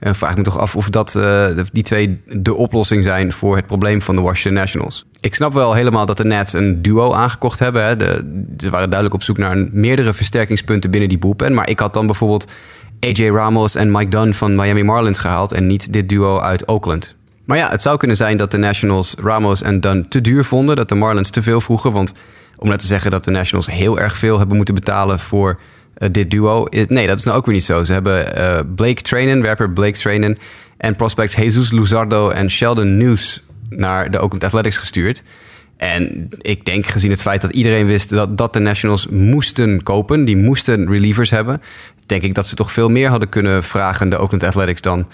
Uh, vraag ik me toch af of dat, uh, die twee de oplossing zijn voor het probleem van de Washington Nationals. Ik snap wel helemaal dat de Nets een duo aangekocht hebben. Hè. Ze waren duidelijk op zoek naar meerdere versterkingspunten binnen die bullpen. Maar ik had dan bijvoorbeeld AJ Ramos en Mike Dunn van Miami Marlins gehaald... en niet dit duo uit Oakland. Maar ja, het zou kunnen zijn dat de Nationals Ramos en Dunn te duur vonden. Dat de Marlins te veel vroegen. Want om net te zeggen dat de Nationals heel erg veel hebben moeten betalen voor uh, dit duo. Nee, dat is nou ook weer niet zo. Ze hebben uh, Blake Trainen, werper Blake Trainen... en prospects Jesus Luzardo en Sheldon News naar de Oakland Athletics gestuurd. En ik denk, gezien het feit dat iedereen wist dat, dat de Nationals moesten kopen, die moesten relievers hebben, denk ik dat ze toch veel meer hadden kunnen vragen, de Oakland Athletics, dan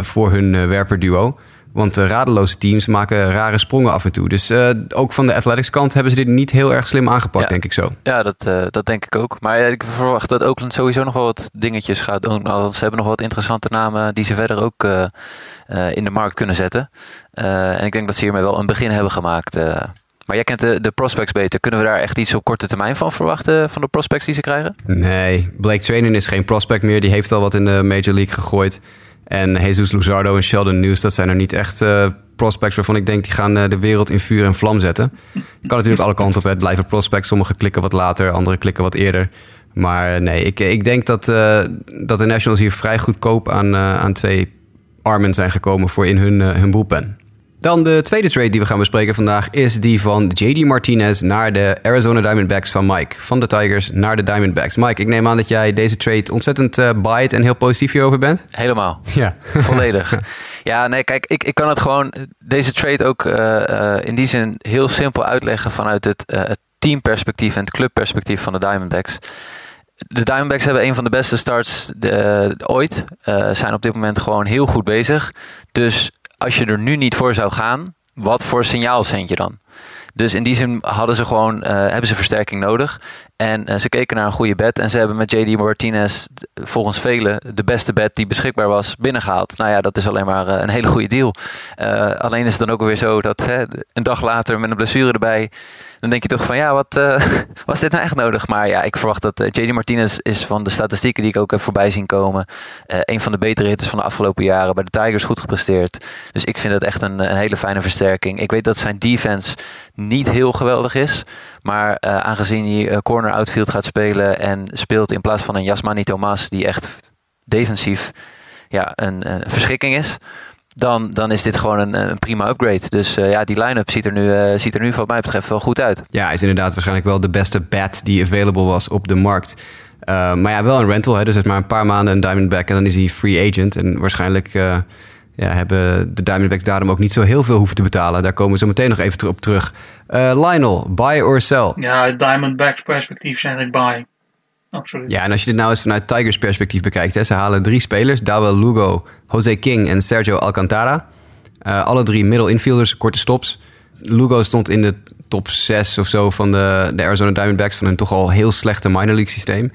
voor hun werperduo. Want uh, radeloze teams maken rare sprongen af en toe. Dus uh, ook van de athletics kant hebben ze dit niet heel erg slim aangepakt, denk ik zo. Ja, dat, uh, dat denk ik ook. Maar ik verwacht dat Oakland sowieso nog wel wat dingetjes gaat doen. Ze hebben nog wat interessante namen die ze verder ook in de markt kunnen zetten. en ik denk dat ze hiermee wel een begin hebben gemaakt Maar jij kent de, de prospects beter. Kunnen we daar echt iets op korte termijn van verwachten, van de prospects die ze krijgen? Nee, Blake Trainen is geen prospect meer. Die heeft al wat in de Major League gegooid. En Jesus Luzardo en Sheldon News, dat zijn er niet echt uh, prospects waarvan ik denk die gaan uh, de wereld in vuur en vlam zetten. Je kan natuurlijk alle kanten op. Het blijven prospects. Sommige klikken wat later, andere klikken wat eerder. Maar nee, ik, ik denk dat, dat de Nationals hier vrij goedkoop aan, aan twee armen zijn gekomen voor in hun, hun. Dan de tweede trade die we gaan bespreken vandaag is die van JD Martinez naar de Arizona Diamondbacks van Mike. Van de Tigers naar de Diamondbacks. Mike, ik neem aan dat jij deze trade ontzettend uh, en heel positief hierover bent. Helemaal. Ja. Volledig. ja, nee, kijk, ik, ik kan het gewoon, deze trade ook uh, uh, in die zin heel simpel uitleggen vanuit het, het teamperspectief en het clubperspectief van de Diamondbacks. De Diamondbacks hebben een van de beste starts ooit. zijn op dit moment gewoon heel goed bezig. Dus als je er nu niet voor zou gaan, wat voor signaal zend je dan? Dus in die zin hadden ze gewoon, uh, hebben ze versterking nodig. En uh, ze keken naar een goede bed. En ze hebben met JD Martinez volgens velen de beste bed die beschikbaar was binnengehaald. Nou ja, dat is alleen maar uh, een hele goede deal. alleen is het dan ook weer zo dat hè, een dag later met een blessure erbij dan denk je toch van ja, wat was dit nou echt nodig? Maar ja, ik verwacht dat JD Martinez is van de statistieken die ik ook heb voorbij zien komen. Een van de betere hitters van de afgelopen jaren. Bij de Tigers goed gepresteerd. Dus ik vind dat echt een, een hele fijne versterking. Ik weet dat zijn defense niet heel geweldig is. Maar aangezien hij corner outfield gaat spelen en speelt in plaats van een Jasmani Thomas die echt defensief ja, een, een verschikking is dan, dan is dit gewoon een, een prima upgrade. Dus uh, ja, die line-up ziet er, nu, ziet er nu wat mij betreft wel goed uit. Ja, is inderdaad waarschijnlijk wel de beste bat die available was op de markt. Maar ja, wel een rental. Hè? Dus het is maar een paar maanden een Diamondback en dan is hij free agent. En waarschijnlijk ja, hebben de Diamondbacks daarom ook niet zo heel veel hoeven te betalen. Daar komen we zo meteen nog even op terug. Lionel, buy or sell? Ja, Diamondbacks perspectief zeg ik buy. Absoluut. Ja, en als je dit nou eens vanuit Tigers perspectief bekijkt. Hè, ze halen drie spelers. Dawel Lugo, Jose King en Sergio Alcantara. Uh, alle drie middle infielders, korte stops. Lugo stond in de top 6 of zo van de, de Arizona Diamondbacks... van hun toch al heel slechte minor league systeem.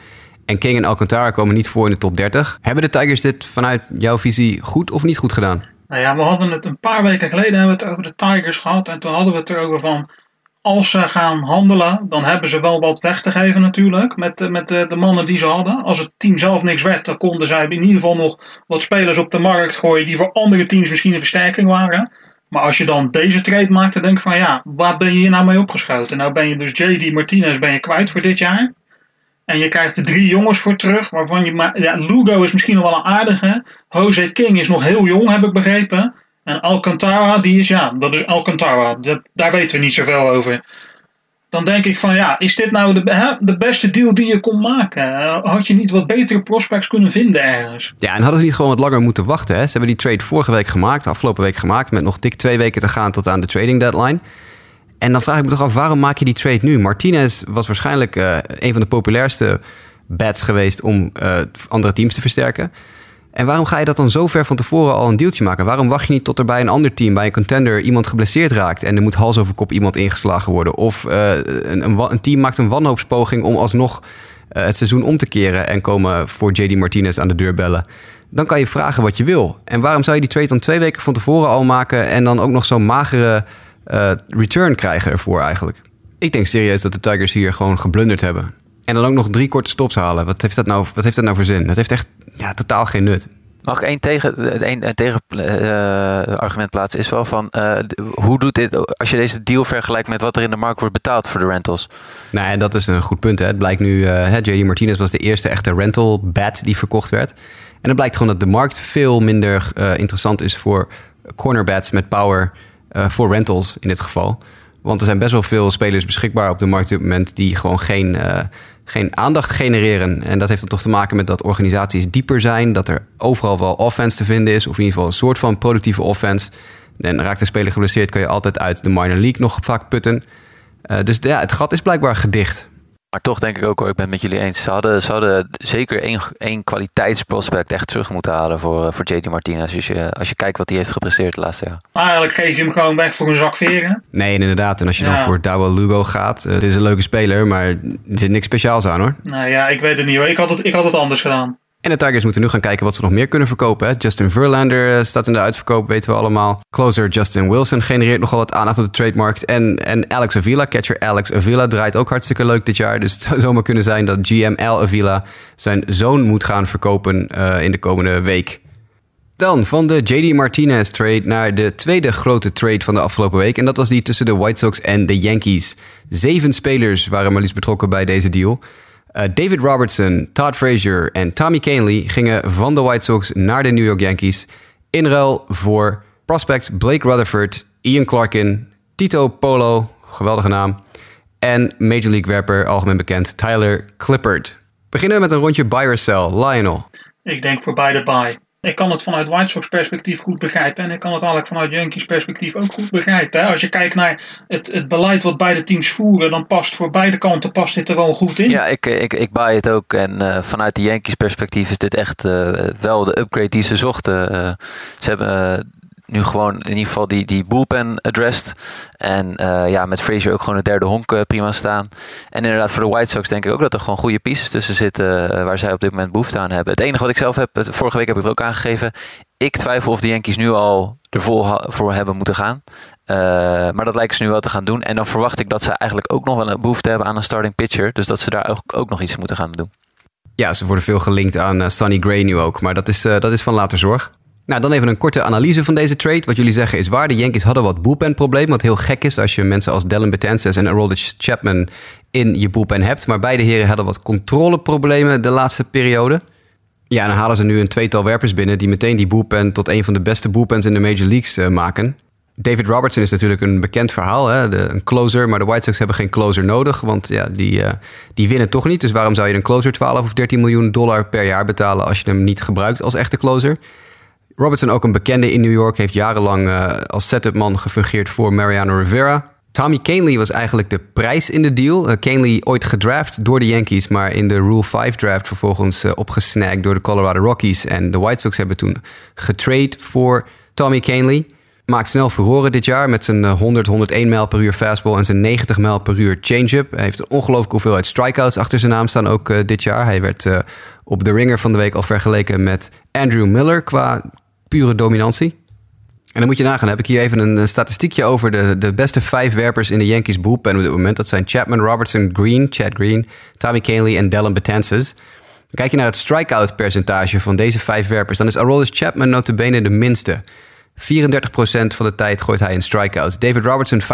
En King en Alcantara komen niet voor in de top 30. Hebben de Tigers dit vanuit jouw visie goed of niet goed gedaan? Nou ja, we hadden het een paar weken geleden hebben we het over de Tigers gehad. En toen hadden we het erover van als ze gaan handelen, dan hebben ze wel wat weg te geven natuurlijk. Met, met de, mannen die ze hadden. Als het team zelf niks werd, dan konden zij in ieder geval nog wat spelers op de markt gooien. die voor andere teams misschien een versterking waren. Maar als je dan deze trade maakt, dan denk ik van ja, waar ben je hier nou mee opgeschoten? Nou ben je dus JD Martinez ben je kwijt voor dit jaar. En je krijgt er drie jongens voor terug. Waarvan je maar. Ja, Lugo is misschien nog wel een aardige. Jose King is nog heel jong, heb ik begrepen. En Alcantara, die is ja, dat is Alcantara. Dat, daar weten we niet zoveel over. Dan denk ik van ja, is dit nou de, hè, de beste deal die je kon maken? Had je niet wat betere prospects kunnen vinden ergens? Ja, en hadden ze niet gewoon wat langer moeten wachten? Hè? Ze hebben die trade vorige week gemaakt, afgelopen week gemaakt, met nog dik twee weken te gaan tot aan de trading deadline. En dan vraag ik me toch af, waarom maak je die trade nu? Martinez was waarschijnlijk uh, een van de populairste bats geweest om uh, andere teams te versterken. En waarom ga je dat dan zo ver van tevoren al een deeltje maken? Waarom wacht je niet tot er bij een ander team, bij een contender, iemand geblesseerd raakt en er moet hals over kop iemand ingeslagen worden? Of uh, een, een, team maakt een wanhoopspoging om alsnog het seizoen om te keren en komen voor JD Martinez aan de deur bellen? Dan kan je vragen wat je wil. En waarom zou je die trade dan twee weken van tevoren al maken en dan ook nog zo'n magere uh, return krijgen ervoor eigenlijk? Ik denk serieus dat de Tigers hier gewoon geblunderd hebben. En dan ook nog drie korte stops halen. Wat heeft dat nou, wat heeft dat nou voor zin? Dat heeft echt ja, totaal geen nut. Mag ik één tegen, één, tegen uh, argument plaatsen? Is wel van uh, hoe doet dit als je deze deal vergelijkt met wat er in de markt wordt betaald voor de rentals? Nou, en dat is een goed punt. Hè. Het blijkt nu, uh, JD Martinez was de eerste echte rental bat die verkocht werd. En het blijkt gewoon dat de markt veel minder interessant is voor cornerbats met power voor rentals in dit geval. Want er zijn best wel veel spelers beschikbaar op de markt op dit moment die gewoon geen, uh, geen aandacht genereren. En dat heeft dan toch te maken met dat organisaties dieper zijn, dat er overal wel offense te vinden is, of in ieder geval een soort van productieve offense. En raakt een speler geblesseerd, kan je altijd uit de minor league nog vaak putten. Uh, dus ja, het gat is blijkbaar gedicht. Maar toch denk ik ook hoor, ik ben het met jullie eens. Ze hadden, ze hadden zeker één, één kwaliteitsprospect echt terug moeten halen voor, eh, voor JD Martinez. Als je, als je kijkt wat hij heeft gepresteerd de laatste jaar. Eigenlijk geef je hem gewoon weg voor een zak veren. Nee, inderdaad. En als je ja. dan voor Dawel Lugo gaat, uh, is een leuke speler, maar er zit niks speciaals aan hoor. Nou ja, ik weet het niet hoor. Ik had het, ik had het anders gedaan. En de Tigers moeten nu gaan kijken wat ze nog meer kunnen verkopen. Justin Verlander eh, staat in de uitverkoop, weten we allemaal. Closer Justin Wilson genereert nogal wat aandacht op de trademarkt. En, en Alex Avila, catcher Alex Avila, draait ook hartstikke leuk dit jaar. Dus het zou zomaar kunnen zijn dat GM Al Avila zijn zoon moet gaan verkopen uh, in de komende week. Dan van de JD Martinez trade naar de tweede grote trade van de afgelopen week. En dat was die tussen de White Sox en de Yankees. Zeven spelers waren maar liefst betrokken bij deze deal. Uh, David Robertson, Todd Frazier en Tommy Kahnle gingen van de White Sox naar de New York Yankees. In ruil voor prospects Blake Rutherford, Ian Clarkin, Tito Polo, geweldige naam. En Major League werper, algemeen bekend, Tyler Clippard. Beginnen we met een rondje buy or sell. Lionel. Ik denk voor beide buy. Ik kan het vanuit White Sox perspectief goed begrijpen. En ik kan het eigenlijk vanuit Yankees perspectief ook goed begrijpen. Als je kijkt naar het, het beleid wat beide teams voeren, dan past voor beide kanten past dit er wel goed in. Ja, ik, ik, ik buy het ook. En uh, vanuit de Yankees perspectief is dit echt uh, wel de upgrade die ze zochten. Uh, ze hebben nu gewoon in ieder geval die, die bullpen addressed. En uh, ja, met Frazier ook gewoon de derde honk uh, prima staan. En inderdaad, voor de White Sox denk ik ook dat er gewoon goede pieces tussen zitten. Uh, waar zij op dit moment behoefte aan hebben. Het enige wat ik zelf heb, vorige week heb ik het ook aangegeven. Ik twijfel of de Yankees nu al ervoor voor hebben moeten gaan. maar dat lijken ze nu wel te gaan doen. En dan verwacht ik dat ze eigenlijk ook nog wel een behoefte hebben aan een starting pitcher. Dus dat ze daar ook, ook nog iets moeten gaan doen. Ja, ze worden veel gelinkt aan Sonny Gray nu ook. Maar dat is, dat is van later zorg. Nou, dan even een korte analyse van deze trade. Wat jullie zeggen is waar. De Yankees hadden wat bullpen-probleem. Wat heel gek is als je mensen als Dylan Betances en Aroldis Chapman in je bullpen hebt. Maar beide heren hadden wat controleproblemen de laatste periode. Ja, en dan halen ze nu een tweetal werpers binnen... die meteen die bullpen tot een van de beste bullpens in de Major Leagues uh, maken. David Robertson is natuurlijk een bekend verhaal. Hè? Een closer, maar de White Sox hebben geen closer nodig. Want ja, die, uh, die winnen toch niet. Dus waarom zou je een closer 12 of 13 miljoen dollar per jaar betalen... als je hem niet gebruikt als echte closer... Robertson, ook een bekende in New York, heeft jarenlang uh, als setupman gefungeerd voor Mariano Rivera. Tommy Kahnle was eigenlijk de prijs in de deal. Uh, ooit gedraft door de Yankees, maar in de Rule 5 draft vervolgens uh, door de Colorado Rockies. En de White Sox hebben toen getrade voor Tommy Kahnle. Maakt snel verroren dit jaar met zijn 100, 101 mijl per uur fastball en zijn 90 mijl per uur change-up. Hij heeft een ongelooflijke hoeveelheid strikeouts achter zijn naam staan ook dit jaar. Hij werd op de ringer van de week al vergeleken met Andrew Miller qua pure dominantie. En dan moet je nagaan, heb ik hier even een, statistiekje over de, de beste vijf werpers in de Yankees bullpen op dit moment. Dat zijn Chapman, Robertson, Green, Chad Green, Tommy Kahnle en Dellin Betances. Kijk je naar het strikeout percentage van deze vijf werpers, dan is Aroldis Chapman notabene de minste. 34% van de tijd gooit hij in strikeouts. David Robertson 35,6%.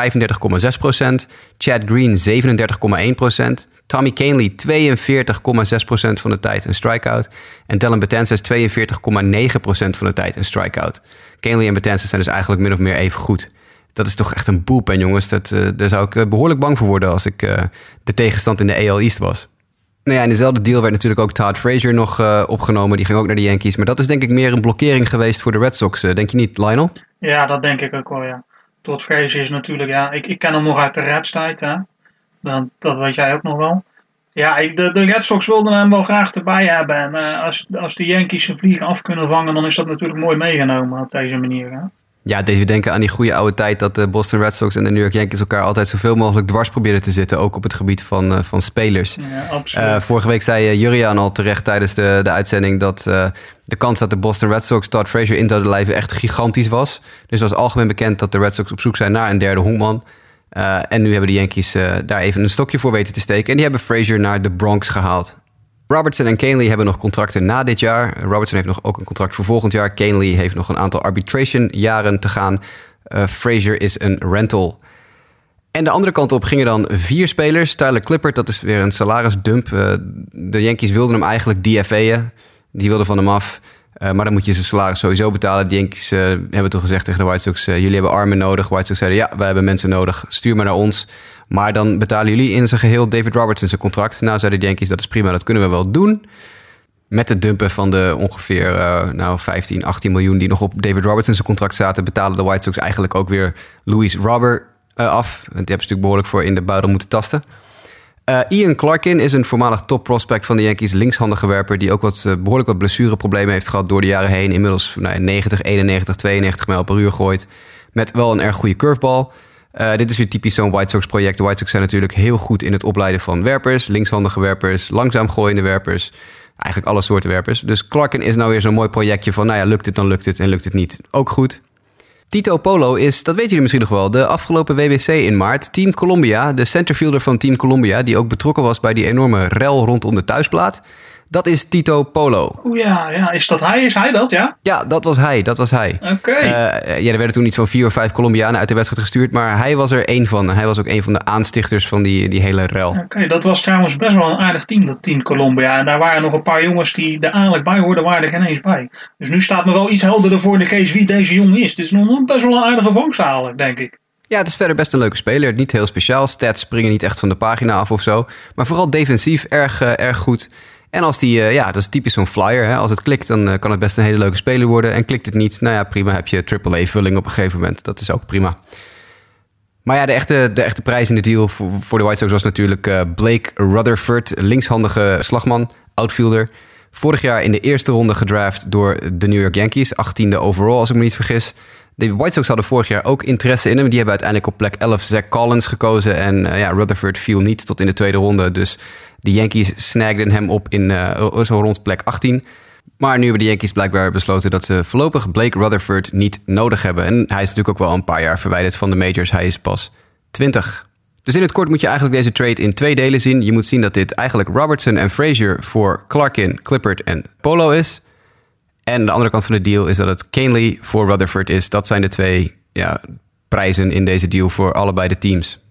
Chad Green 37,1%. Tommy Kahnle 42,6% van de tijd een strikeout. En Dylan Betances 42,9% van de tijd een strikeout. Kahnle en Betances zijn dus eigenlijk min of meer even goed. Dat is toch echt een boelpen, jongens. Dat, uh, daar zou ik behoorlijk bang voor worden als ik uh, de tegenstand in de AL East was. Nou ja, in dezelfde deal werd natuurlijk ook Todd Frazier nog uh, opgenomen. Die ging ook naar de Yankees. Maar dat is denk ik meer een blokkering geweest voor de Red Sox. Uh, denk je niet, Lionel? Ja, dat denk ik ook wel, ja. Todd Frazier is natuurlijk, ja, ik, ik ken hem nog uit de Reds tijd, hè. Dat, dat weet jij ook nog wel. Ja, ik, de, de Red Sox wilden hem wel graag erbij hebben. En uh, als, als de Yankees zijn vliegen af kunnen vangen, dan is dat natuurlijk mooi meegenomen op deze manier, hè. Ja, deed je denken aan die goede oude tijd dat de Boston Red Sox en de New York Yankees elkaar altijd zoveel mogelijk dwars probeerden te zitten. Ook op het gebied van, uh, van spelers. Ja. Uh, vorige week zei uh, Juriaan al terecht tijdens de, de uitzending dat de kans dat de Boston Red Sox Todd Frazier in zouden lijven echt gigantisch was. Dus het was algemeen bekend dat de Red Sox op zoek zijn naar een derde honkman. en nu hebben de Yankees daar even een stokje voor weten te steken. En die hebben Frazier naar de Bronx gehaald. Robertson en Kahnle hebben nog contracten na dit jaar. Robertson heeft nog ook een contract voor volgend jaar. Kahnle heeft nog een aantal arbitration jaren te gaan. Uh, Frazier is een rental. En de andere kant op gingen dan vier spelers. Tyler Clippert, dat is weer een salarisdump. Uh, de Yankees wilden hem eigenlijk DFA'en. Die wilden van hem af. Uh, maar dan moet je zijn salaris sowieso betalen. De Yankees hebben toen gezegd tegen de White Sox... jullie hebben armen nodig. White Sox zeiden, ja, wij hebben mensen nodig. Stuur maar naar ons. Maar dan betalen jullie in zijn geheel David Robertson zijn contract. Nou, zeiden de Yankees, dat is prima, dat kunnen we wel doen. Met het dumpen van de ongeveer uh, nou, 15, 18 miljoen die nog op David Robertson zijn contract zaten, betalen de White Sox eigenlijk ook weer Louis Robert uh, af. Want die hebben ze natuurlijk behoorlijk voor in de buidel moeten tasten. Uh, Ian Clarkin is een voormalig top prospect van de Yankees, linkshandige werper, die ook wat, behoorlijk wat blessureproblemen heeft gehad door de jaren heen. Inmiddels nou, 90, 91, 92 mijl per uur gooit. Met wel een erg goede curveball. Uh, dit is weer typisch zo'n White Sox project. De White Sox zijn natuurlijk heel goed in het opleiden van werpers, linkshandige werpers, langzaam gooiende werpers. Eigenlijk alle soorten werpers. Dus Clarkin is nou weer zo'n mooi projectje van, nou ja, lukt het dan lukt het en lukt het niet. Ook goed. Tito Polo is, dat weten jullie misschien nog wel, de afgelopen WBC in maart. Team Colombia, de centerfielder van Team Colombia, die ook betrokken was bij die enorme rel rondom de thuisplaat. Dat is Tito Polo. Oeh ja, ja, is dat hij? Is hij dat, ja? Ja, dat was hij, dat was hij. Oké. Eh, ja, er werden toen iets van vier of vijf Colombianen uit de wedstrijd gestuurd, maar hij was er één van. Hij was ook een van de aanstichters van die, die hele rel. Oké, dat was trouwens best wel een aardig team, dat team Colombia. En daar waren nog een paar jongens die er eigenlijk bij hoorden, waren er geen eens bij. Dus nu staat me wel iets helderder voor de geest wie deze jongen is. Het is nog best wel een aardige vangst eigenlijk, denk ik. Ja, het is verder best een leuke speler. Niet heel speciaal. Stats springen niet echt van de pagina af of zo. Maar vooral defensief erg, eh, erg goed. En als die, eh, ja, dat is typisch zo'n flyer. Hè? Als het klikt, dan eh, kan het best een hele leuke speler worden. En klikt het niet, nou ja, prima. Heb je AAA-vulling op een gegeven moment. Dat is ook prima. Maar ja, de echte, de echte prijs in de deal voor, de White Sox was natuurlijk eh, Blake Rutherford. Linkshandige slagman, outfielder. Vorig jaar in de eerste ronde gedraft door de New York Yankees. 18e overall, als ik me niet vergis. De White Sox hadden vorig jaar ook interesse in hem. Die hebben uiteindelijk op plek 11 Zach Collins gekozen. En ja, Rutherford viel niet tot in de tweede ronde. Dus de Yankees snagden hem op in eh, zo rond plek 18. Maar nu hebben de Yankees blijkbaar besloten dat ze voorlopig Blake Rutherford niet nodig hebben. En hij is natuurlijk ook wel een paar jaar verwijderd van de majors. Hij is pas 20. Dus in het kort moet je eigenlijk deze trade in twee delen zien. Je moet zien dat dit eigenlijk Robertson en Frazier voor Clarkin, Clippert en Polo is. En de andere kant van de deal is dat het Canely voor Rutherford is. Dat zijn de twee ja, prijzen in deze deal voor allebei de teams.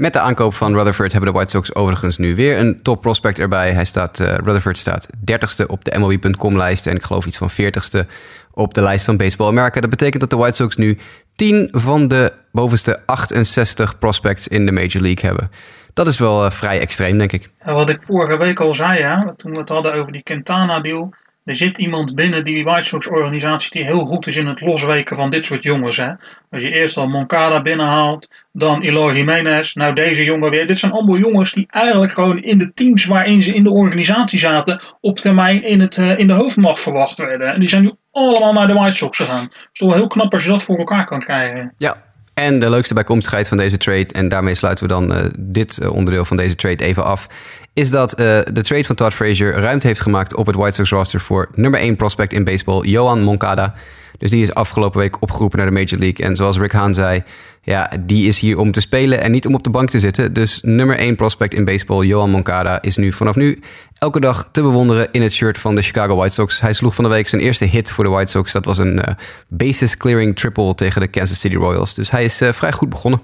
Met de aankoop van Rutherford hebben de White Sox overigens nu weer een top prospect erbij. Hij staat, uh, Rutherford staat 30ste op de MLB.com-lijst en ik geloof iets van 40ste op de lijst van Baseball America. Dat betekent dat de White Sox nu 10 van de bovenste 68 prospects in de Major League hebben. Dat is wel uh, vrij extreem, denk ik. Wat ik vorige week al zei, toen we het hadden over die Quintana-deal. Er zit iemand binnen die White Sox-organisatie die heel goed is in het losweken van dit soort jongens. Hè. Als je eerst al Moncada binnenhaalt, dan Eloy Jimenez, nou deze jongen weer. Dit zijn allemaal jongens die eigenlijk gewoon in de teams waarin ze in de organisatie zaten, op termijn in, het, uh, in de hoofdmacht verwacht werden. En die zijn nu allemaal naar de White Sox gegaan. Het is toch heel knap als je dat voor elkaar kan krijgen. Ja, en de leukste bijkomstigheid van deze trade, en daarmee sluiten we dan uh, dit uh, onderdeel van deze trade even af, is dat uh, de trade van Todd Frazier ruimte heeft gemaakt op het White Sox roster voor nummer 1 prospect in baseball, Johan Moncada. Dus die is afgelopen week opgeroepen naar de Major League. En zoals Rick Hahn zei, ja, die is hier om te spelen en niet om op de bank te zitten. Dus nummer 1 prospect in baseball, Johan Moncada, is nu vanaf nu elke dag te bewonderen in het shirt van de Chicago White Sox. Hij sloeg van de week zijn eerste hit voor de White Sox. Dat was een uh, basis clearing triple tegen de Kansas City Royals. Dus hij is uh, vrij goed begonnen.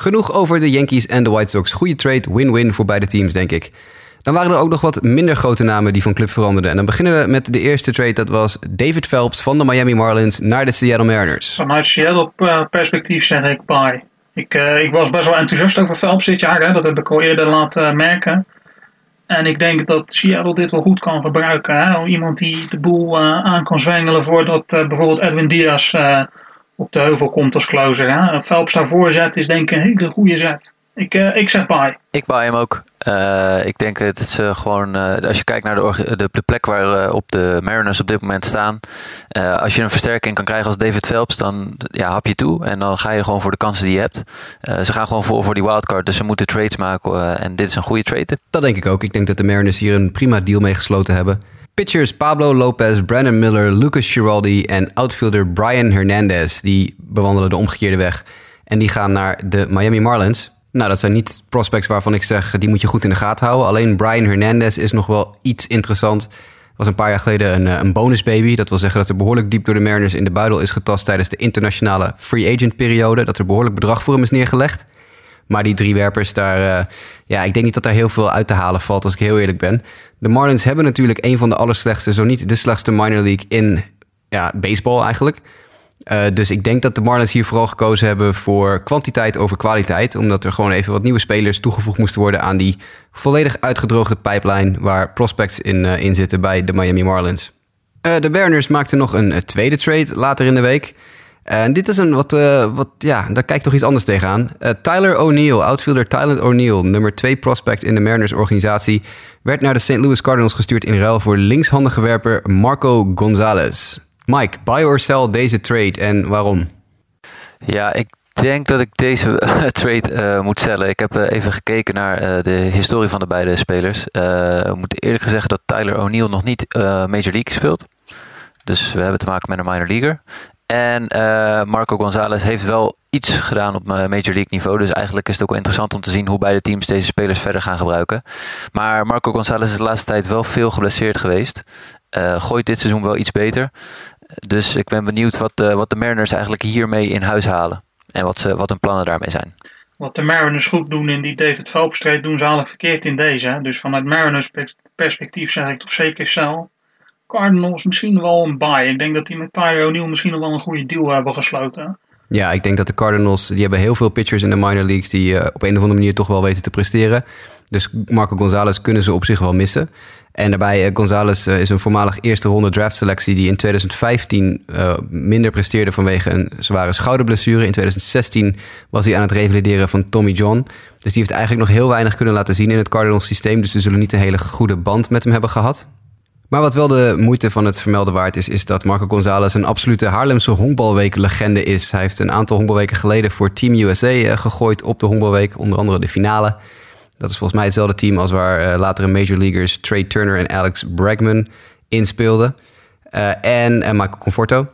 Genoeg over de Yankees en de White Sox. Goede trade, win-win voor beide teams, denk ik. Dan waren er ook nog wat minder grote namen die van club veranderden. En dan beginnen we met de eerste trade. Dat was David Phelps van de Miami Marlins naar de Seattle Mariners. Vanuit Seattle uh, perspectief zeg ik bye. Ik, uh, ik was best wel enthousiast over Phelps dit jaar. Hè? Dat heb ik al eerder laten merken. En ik denk dat Seattle dit wel goed kan gebruiken. Hè? Iemand die de boel aan kan zwengelen voordat bijvoorbeeld Edwin Diaz op de heuvel komt als closer. Hè? Phelps daarvoor zet is denk ik een hele goede zet. Ik, uh, ik zeg bye. Ik buy hem ook. Uh, ik denk het is uh, gewoon, als je kijkt naar de, de, de plek waar op de Mariners op dit moment staan. als je een versterking kan krijgen als David Phelps, dan ja, hap je toe. En dan ga je gewoon voor de kansen die je hebt. ze gaan gewoon voor, voor die wildcard, dus ze moeten trades maken. en dit is een goede trade. Dat denk ik ook. Ik denk dat de Mariners hier een prima deal mee gesloten hebben. Pitchers Pablo Lopez, Brandon Miller, Lucas Giraldi en outfielder Brian Hernandez. Die bewandelen de omgekeerde weg. En die gaan naar de Miami Marlins. Nou, dat zijn niet prospects waarvan ik zeg, die moet je goed in de gaten houden. Alleen Brian Hernandez is nog wel iets interessant. Was een paar jaar geleden een, een bonusbaby. Dat wil zeggen dat er behoorlijk diep door de Mariners in de buidel is getast tijdens de internationale free agent periode. Dat er behoorlijk bedrag voor hem is neergelegd. Maar die drie werpers, daar, uh, ja, ik denk niet dat daar heel veel uit te halen valt, als ik heel eerlijk ben. De Marlins hebben natuurlijk een van de allerslechtste, zo niet de slechtste minor league in ja, baseball eigenlijk. Uh, dus ik denk dat de Marlins hier vooral gekozen hebben voor kwantiteit over kwaliteit. Omdat er gewoon even wat nieuwe spelers toegevoegd moesten worden aan die volledig uitgedroogde pipeline waar prospects in, uh, in zitten bij de Miami Marlins. Uh, de Mariners maakten nog een tweede trade later in de week. En dit is een wat, wat ja, daar kijkt toch iets anders tegenaan. Tyler O'Neill, outfielder Tyler O'Neill, nummer 2 prospect in de Mariners organisatie, werd naar de St. Louis Cardinals gestuurd in ruil voor linkshandige werper Marco Gonzalez. Mike, buy or sell deze trade en waarom? Ja, ik denk dat ik deze trade moet stellen. Ik heb even gekeken naar de historie van de beide spelers. ik moet eerlijk gezegd dat Tyler O'Neill nog niet Major League speelt. Dus we hebben te maken met een minor leaguer. En Marco Gonzalez heeft wel iets gedaan op Major League niveau. Dus eigenlijk is het ook wel interessant om te zien hoe beide teams deze spelers verder gaan gebruiken. Maar Marco Gonzalez is de laatste tijd wel veel geblesseerd geweest. Uh, gooit dit seizoen wel iets beter. Dus ik ben benieuwd wat, uh, wat de Mariners eigenlijk hiermee in huis halen. En wat, ze, wat hun plannen daarmee zijn. Wat de Mariners goed doen in die David Phelps doen ze eigenlijk verkeerd in deze. Dus vanuit Mariners perspectief zeg ik toch zeker snel. Cardinals misschien wel een buy. Ik denk dat die met Tyler O'Neill misschien wel een goede deal hebben gesloten. Ja, ik denk dat de Cardinals, die hebben heel veel pitchers in de minor leagues die uh, op een of andere manier toch wel weten te presteren. Dus Marco Gonzalez kunnen ze op zich wel missen. En daarbij, uh, Gonzalez uh, is een voormalig eerste ronde draftselectie die in 2015 uh, minder presteerde vanwege een zware schouderblessure. In 2016 was hij aan het revalideren van Tommy John. Dus die heeft eigenlijk nog heel weinig kunnen laten zien in het Cardinals systeem. Dus ze zullen niet een hele goede band met hem hebben gehad. Maar wat wel de moeite van het vermelden waard is, is dat Marco Gonzalez een absolute Haarlemse honkbalweek-legende is. Hij heeft een aantal honkbalweken geleden voor Team USA gegooid op de honkbalweek, onder andere de finale. Dat is volgens mij hetzelfde team als waar uh, latere major leaguers Trey Turner en Alex Bregman in speelden. Uh, en, en Michael Conforto.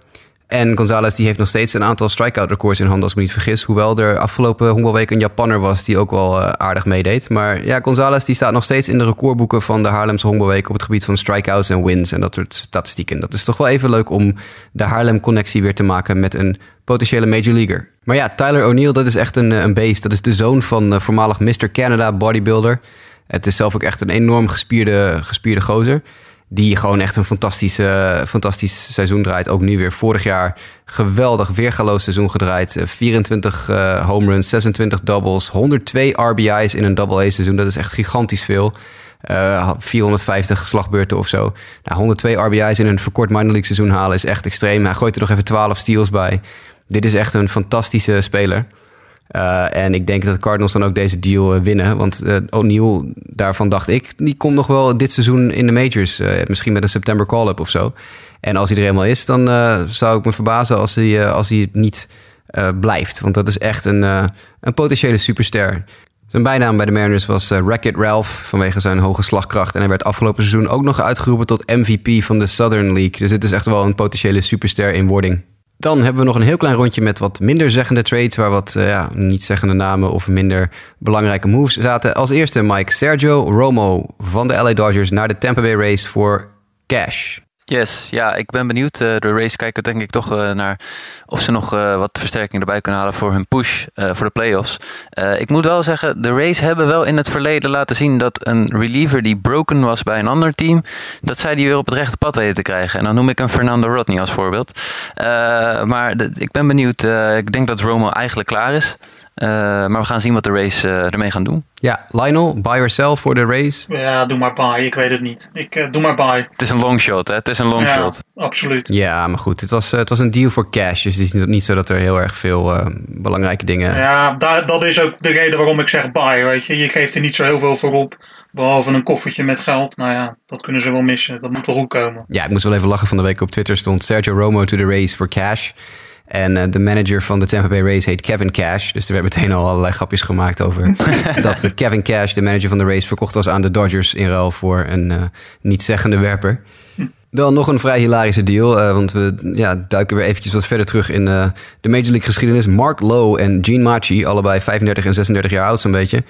En Gonzalez die heeft nog steeds een aantal strikeout records in handen, als ik me niet vergis. Hoewel er afgelopen honkbalweek een Japanner was die ook wel uh, aardig meedeed. Maar ja, Gonzalez die staat nog steeds in de recordboeken van de Haarlemse honkbalweek op het gebied van strikeouts en wins en dat soort statistieken. Dat is toch wel even leuk om de Haarlem-connectie weer te maken met een potentiële major leaguer. Maar ja, Tyler O'Neill, dat is echt een, een beest. Dat is de zoon van uh, voormalig Mr. Canada bodybuilder. Het is zelf ook echt een enorm gespierde, gespierde gozer. Die gewoon echt een fantastische, fantastisch seizoen draait. Ook nu weer vorig jaar geweldig weergaloos seizoen gedraaid. 24 uh, home runs, 26 doubles, 102 RBI's in een double-A seizoen. Dat is echt gigantisch veel. Uh, 450 slagbeurten of zo. Nou, 102 RBI's in een verkort minor league seizoen halen is echt extreem. Hij gooit er nog even 12 steals bij. Dit is echt een fantastische speler. Uh, en ik denk dat de Cardinals dan ook deze deal uh, winnen. Want uh, O'Neill, daarvan dacht ik, die komt nog wel dit seizoen in de majors. misschien met een September call-up of zo. En als hij er eenmaal is, dan zou ik me verbazen als hij, als hij het niet blijft. Want dat is echt een, een potentiële superster. Zijn bijnaam bij de Mariners was Racket Ralph vanwege zijn hoge slagkracht. En hij werd afgelopen seizoen ook nog uitgeroepen tot MVP van de Southern League. Dus dit is echt wel een potentiële superster in wording. Dan hebben we nog een heel klein rondje met wat minder zeggende trades, waar wat uh, ja, niet zeggende namen of minder belangrijke moves zaten. Als eerste Mike Sergio Romo van de LA Dodgers naar de Tampa Bay Rays voor cash. Yes, ja, ik ben benieuwd. Uh, de race kijken denk ik toch uh, naar of ze nog uh, wat versterking erbij kunnen halen voor hun push voor de playoffs. ik moet wel zeggen, de race hebben wel in het verleden laten zien dat een reliever die broken was bij een ander team, dat zij die weer op het rechte pad weten te krijgen. En dan noem ik een Fernando Rodney als voorbeeld. maar ik ben benieuwd. ik denk dat Romo eigenlijk klaar is. Uh, maar we gaan zien wat de race uh, ermee gaan doen. Ja, Lionel, buy or sell voor de race? Ja, doe maar buy. Ik weet het niet. Ik uh, doe maar buy. Het is een long shot, hè? Het is een long ja, shot. absoluut. Ja, maar goed. Het was, het was een deal voor cash. Dus het is niet zo dat er heel erg veel belangrijke dingen... Ja, daar, dat is ook de reden waarom ik zeg buy, weet je. Je geeft er niet zo heel veel voor op. Behalve een koffertje met geld. Nou ja, dat kunnen ze wel missen. Dat moet wel goed komen. Ja, ik moest wel even lachen van de week op Twitter stond Sergio Romo to the race for cash. En uh, de manager van de Tampa Bay Rays heet Kevin Cash. Dus er werd meteen al allerlei grapjes gemaakt over dat Kevin Cash, de manager van de Rays, verkocht was aan de Dodgers in ruil voor een uh, niet-zeggende werper. Dan nog een vrij hilarische deal, uh, want we ja, duiken weer eventjes wat verder terug in de Major League geschiedenis. Mark Lowe en Gene Machi, allebei 35 en 36 jaar oud zo'n beetje,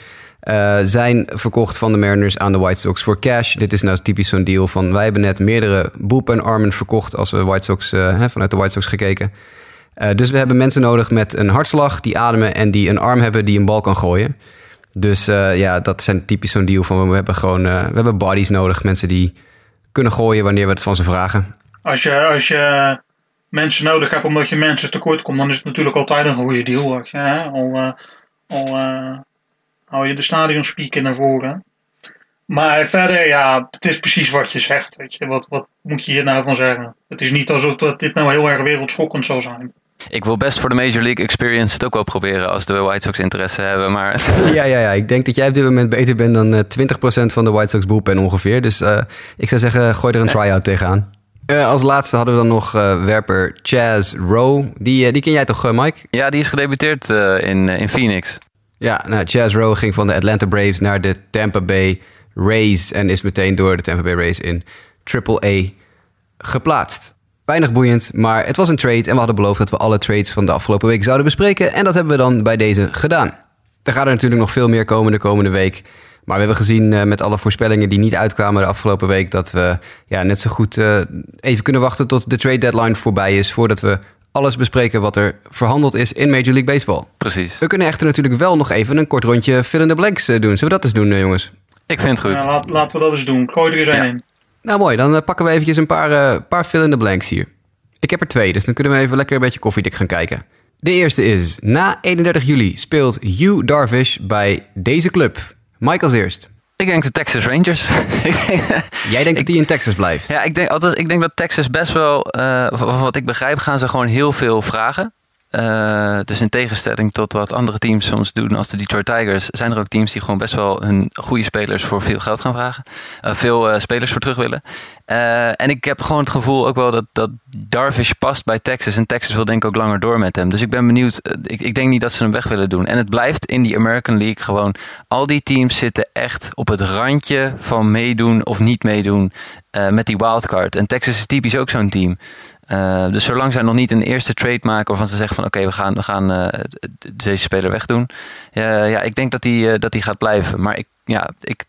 zijn verkocht van de Mariners aan de White Sox voor cash. Dit is nou typisch zo'n deal van wij hebben net meerdere bullpen-armen verkocht als we White Sox, hè, vanuit de White Sox gekeken. Uh, dus we hebben mensen nodig met een hartslag, die ademen en die een arm hebben die een bal kan gooien. Dus uh, ja, dat zijn typisch zo'n deal van we hebben gewoon uh, we hebben bodies nodig, mensen die kunnen gooien wanneer we het van ze vragen. Als je, als je mensen nodig hebt omdat je mensen tekort komt, dan is het natuurlijk altijd een goede deal. Hè? Al, al hou je de stadionspeaker naar voren. Maar verder, ja, het is precies wat je zegt. Weet je. Wat, wat moet je hier nou van zeggen? Het is niet alsof dit nou heel erg wereldschokkend zou zijn. Ik wil best voor de Major League Experience het ook wel proberen als de White Sox interesse hebben. Maar... Ja, ja, ja, ik denk dat jij op dit moment beter bent dan uh, 20% van de White Sox bullpen ongeveer. Dus uh, ik zou zeggen, gooi er een try-out tegenaan. Eh, als laatste hadden we dan nog eh, werper Chaz Rowe. Die, eh, die ken jij toch, eh, Mike? Ja, die is gedebuteerd eh, in, eh, in Phoenix. Ja, nou, Chaz Rowe ging van de Atlanta Braves naar de Tampa Bay Rays... en is meteen door de Tampa Bay Rays in AAA geplaatst. Weinig boeiend, maar het was een trade... en we hadden beloofd dat we alle trades van de afgelopen week zouden bespreken... en dat hebben we dan bij deze gedaan. Er gaat er natuurlijk nog veel meer komen de komende week... Maar we hebben gezien eh, met alle voorspellingen die niet uitkwamen de afgelopen week... dat we ja, net zo goed eh, even kunnen wachten tot de trade deadline voorbij is... voordat we alles bespreken wat er verhandeld is in Major League Baseball. Precies. We kunnen echter natuurlijk wel nog even een kort rondje fill in the blanks eh, doen. Zullen we dat eens doen, jongens? Ik vind het goed. Ja, laat, laten we dat eens doen. Gooi er eens Ja. een in. Nou mooi, dan eh, pakken we eventjes een paar, eh, paar fill in the blanks hier. Ik heb er twee, dus dan kunnen we even lekker een beetje koffiedik gaan kijken. De eerste is, na 31 juli speelt Hugh Darvish bij deze club. Mike als eerst. Ik denk de Texas Rangers. Jij denkt dat hij in Texas blijft? ja, ik denk, althans, ik denk dat Texas best wel, eh, van wat ik begrijp, gaan ze gewoon heel veel vragen. Eh, dus in tegenstelling tot wat andere teams soms doen als de Detroit Tigers, zijn er ook teams die gewoon best wel hun goede spelers voor veel geld gaan vragen. Eh, veel eh, spelers voor terug willen. En ik heb gewoon het gevoel ook wel dat, dat Darvish past bij Texas. En Texas wil denk ik ook langer door met hem. Dus ik ben benieuwd. Ik, ik denk niet dat ze hem weg willen doen. En het blijft in die American League gewoon. Al die teams zitten echt op het randje van meedoen of niet meedoen met die wildcard. En Texas is typisch ook zo'n team. Eh, dus zolang zij nog niet een eerste trade maken waarvan ze zeggen van oké, we gaan, we gaan eh, deze speler wegdoen. Ja, ja, ik denk dat die, dat gaat blijven. Maar ik, ja, ik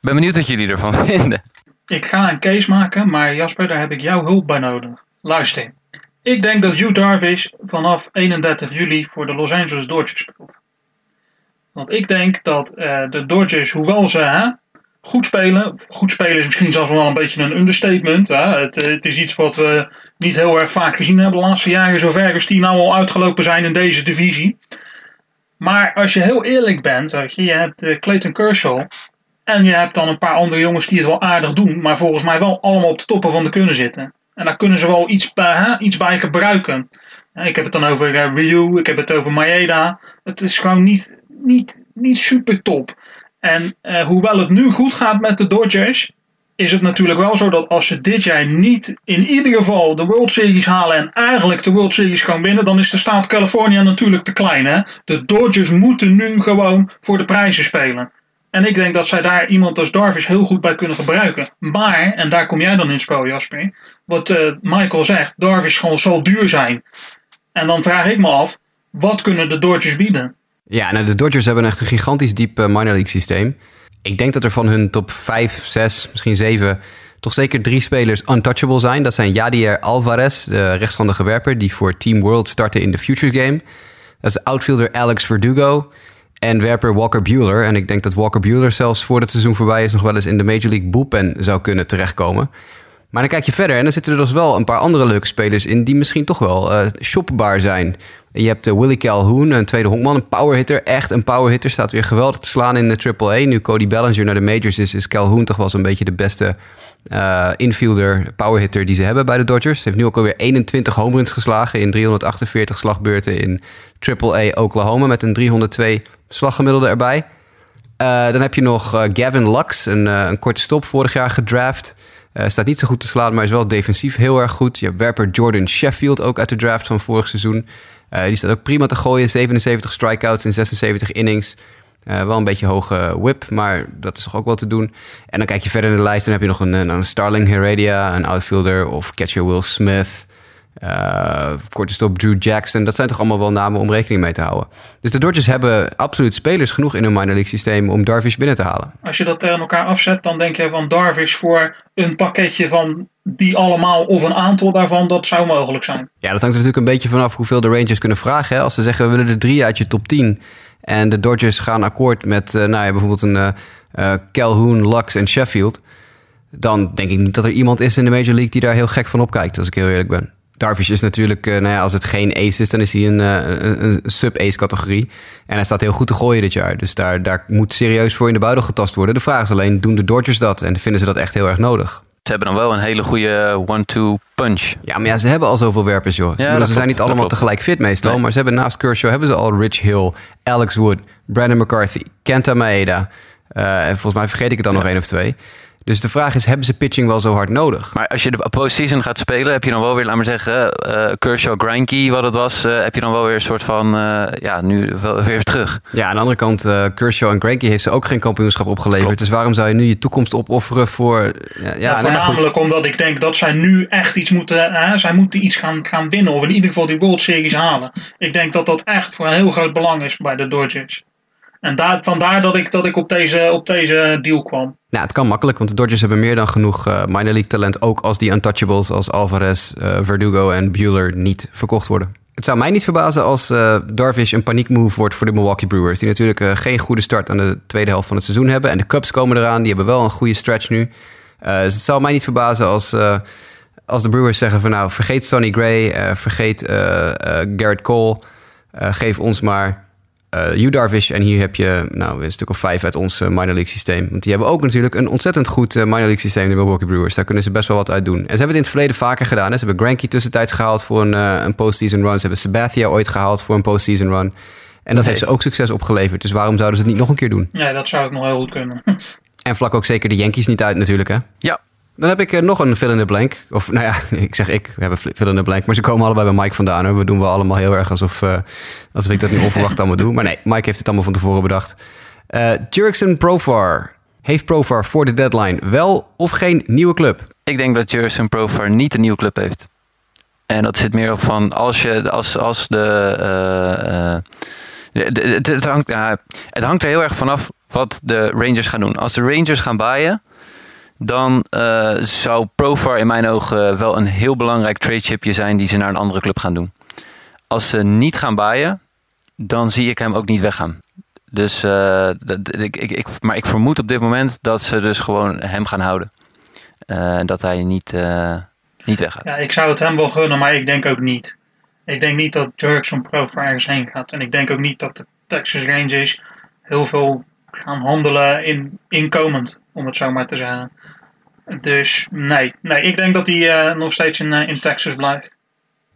ben benieuwd wat jullie ervan vinden. Ik ga een case maken, maar Jasper, daar heb ik jouw hulp bij nodig. Luister. Ik denk dat Hugh Darvish vanaf 31 juli voor de Los Angeles Dodgers speelt. Want ik denk dat de Dodgers, hoewel ze goed spelen, goed spelen is misschien zelfs wel een beetje een understatement. Hè? Het, het is iets wat we niet heel erg vaak gezien hebben de laatste jaren, zover als die nou al uitgelopen zijn in deze divisie. Maar als je heel eerlijk bent, weet je, je hebt eh, Clayton Kershaw, en je hebt dan een paar andere jongens die het wel aardig doen, maar volgens mij wel allemaal op de toppen van de kunnen zitten. En daar kunnen ze wel iets bij, hè, iets bij gebruiken. Ik heb het dan over eh, Ryu, ik heb het over Maeda. Het is gewoon niet, niet, niet super top. En eh, hoewel het nu goed gaat met de Dodgers, is het natuurlijk wel zo dat als ze dit jaar niet in ieder geval de World Series halen en eigenlijk de World Series gaan winnen, dan is de staat California natuurlijk te klein. Hè? De Dodgers moeten nu gewoon voor de prijzen spelen. En ik denk dat zij daar iemand als Darvish heel goed bij kunnen gebruiken. Maar, en daar kom jij dan in spel, Jasper. Wat eh, Michael zegt, Darvish gewoon zal duur zijn. En dan vraag ik me af, wat kunnen de Dodgers bieden? Ja, nou, de Dodgers hebben echt een gigantisch diep eh, minor league systeem. Ik denk dat er van hun top 5, 6, misschien 7... toch zeker drie spelers untouchable zijn. Dat zijn Yadier Alvarez, de rechtshandige werper... die voor Team World startte in de Futures Game. Dat is outfielder Alex Verdugo... En werper Walker Bueller. En ik denk dat Walker Bueller zelfs voor het seizoen voorbij is... nog wel eens in de Major League bullpen zou kunnen terechtkomen. Maar dan kijk je verder en dan zitten er dus wel een paar andere leuke spelers in... die misschien toch wel eh shopbaar zijn. Je hebt uh, Willie Calhoun, een tweede honkman, een powerhitter. Echt een powerhitter, staat weer geweldig te slaan in de AAA. Nu Cody Bellinger naar de majors is, is Calhoun toch wel zo'n beetje de beste uh, infielder, powerhitter die ze hebben bij de Dodgers. Heeft nu ook alweer 21 home runs geslagen in 348 slagbeurten in AAA Oklahoma... met een 302 slaggemiddelde erbij. Uh, dan heb je nog Gavin Lux, een, een korte stop, vorig jaar gedraft... Staat niet zo goed te slaan, maar is wel defensief heel erg goed. Je hebt werper Jordan Sheffield ook uit de draft van vorig seizoen. Uh, die staat ook prima te gooien. 77 strikeouts in 76 innings. Uh, wel een beetje hoge whip, maar dat is toch ook wel te doen. En dan kijk je verder in de lijst. Dan heb je nog een, een Starling Heredia, een outfielder of catcher Will Smith. Uh, korte stop Drew Jackson. Dat zijn toch allemaal wel namen om rekening mee te houden. Dus de Dodgers hebben absoluut spelers genoeg in hun minor league systeem om Darvish binnen te halen. Als je dat tegen elkaar afzet, dan denk je van Darvish voor een pakketje van die allemaal of een aantal daarvan, dat zou mogelijk zijn. Ja, dat hangt er natuurlijk een beetje vanaf hoeveel de Rangers kunnen vragen. Hè? Als ze zeggen we willen er drie uit je top 10 en de Dodgers gaan akkoord met uh, nou ja, bijvoorbeeld een uh, Calhoun, Lux en Sheffield. Dan denk ik niet dat er iemand is in de Major League die daar heel gek van opkijkt, als ik heel eerlijk ben. Darvish is natuurlijk, uh, nou ja, als het geen ace is, dan is hij een, uh, een, een sub-ace categorie. En hij staat heel goed te gooien dit jaar. Dus daar, daar moet serieus voor in de buidel getast worden. De vraag is alleen, doen de Dodgers dat? En vinden ze dat echt heel erg nodig? Ze hebben dan wel een hele goede one-two punch. Ja, maar ja, ze hebben al zoveel werpers, joh. Ja, ze klopt, zijn niet allemaal tegelijk fit meestal. Nee. Maar ze hebben naast Kershaw hebben ze al Rich Hill, Alex Wood, Brandon McCarthy, Kenta Maeda. Uh, en volgens mij vergeet ik het dan ja. nog één of twee. Dus de vraag is, hebben ze pitching wel zo hard nodig? Maar als je de postseason gaat spelen, heb je dan wel weer, laat maar zeggen, uh, Kershaw, Greinke, wat het was, uh, heb je dan wel weer een soort van, uh, ja, nu wel weer terug. Ja, aan de andere kant, Kershaw en Greinke heeft ze ook geen kampioenschap opgeleverd. Klopt. Dus waarom zou je nu je toekomst opofferen voor... Ja, ja, ja voornamelijk omdat ik denk dat zij nu echt iets moeten, hè, zij moeten iets gaan, gaan winnen. Of in ieder geval die World Series halen. Ik denk dat dat echt voor een heel groot belang is bij de Dodgers. En daar, vandaar dat ik, dat ik op, deze, op deze deal kwam. Ja, het kan makkelijk, want de Dodgers hebben meer dan genoeg uh, minor league talent. Ook als die untouchables als Alvarez, uh, Verdugo en Bueller niet verkocht worden. Het zou mij niet verbazen als uh, Darvish een paniekmove wordt voor de Milwaukee Brewers. Die natuurlijk geen goede start aan de tweede helft van het seizoen hebben. En de Cubs komen eraan, die hebben wel een goede stretch nu. dus het zou mij niet verbazen als, als de Brewers zeggen van nou, vergeet Sonny Gray, vergeet Garrett Cole. geef ons maar uh, U Darvish. En hier heb je nou, een stuk of vijf uit ons uh, minor league systeem. Want die hebben ook natuurlijk een ontzettend goed uh, minor league systeem, de Milwaukee Brewers. Daar kunnen ze best wel wat uit doen. En ze hebben het in het verleden vaker gedaan. Hè. Ze hebben Granky tussentijds gehaald voor een, een postseason run. Ze hebben Sabathia ooit gehaald voor een postseason run. En dat heeft ze ook succes opgeleverd. Dus waarom zouden ze het niet nog een keer doen? Ja, dat zou ik nog heel goed kunnen. en vlak ook zeker de Yankees niet uit natuurlijk, hè? Ja, dan heb ik uh, nog een fill in the blank. Of nou ja, ik zeg ik, we hebben fill in the blank. Maar ze komen allebei bij Mike vandaan. We doen wel allemaal heel erg alsof, uh, alsof ik dat niet onverwacht allemaal doe. Maar nee, Mike heeft het allemaal van tevoren bedacht. Uh, Jurickson Profar. Heeft Profar voor de deadline wel of geen nieuwe club? Ik denk dat Jurickson Profar niet een nieuwe club heeft. En dat zit meer op van als, je, als, als de... Het, hangt, het hangt er heel erg vanaf wat de Rangers gaan doen. Als de Rangers gaan baaien dan uh, zou Profar in mijn ogen wel een heel belangrijk trade chipje zijn die ze naar een andere club gaan doen. Als ze niet gaan baaien, dan zie ik hem ook niet weggaan. Dus, uh, ik, ik, maar ik vermoed op dit moment dat ze dus gewoon hem gaan houden. Uh, dat hij niet, niet weggaat. Ja, ik zou het hem wel gunnen, maar ik denk ook niet. Ik denk niet dat Jerkson Profar ergens heen gaat. En ik denk ook niet dat de Texas Rangers heel veel gaan handelen in inkomend, om het zo maar te zeggen. Dus nee, nee ik denk dat hij uh, nog steeds in, uh, in Texas blijft.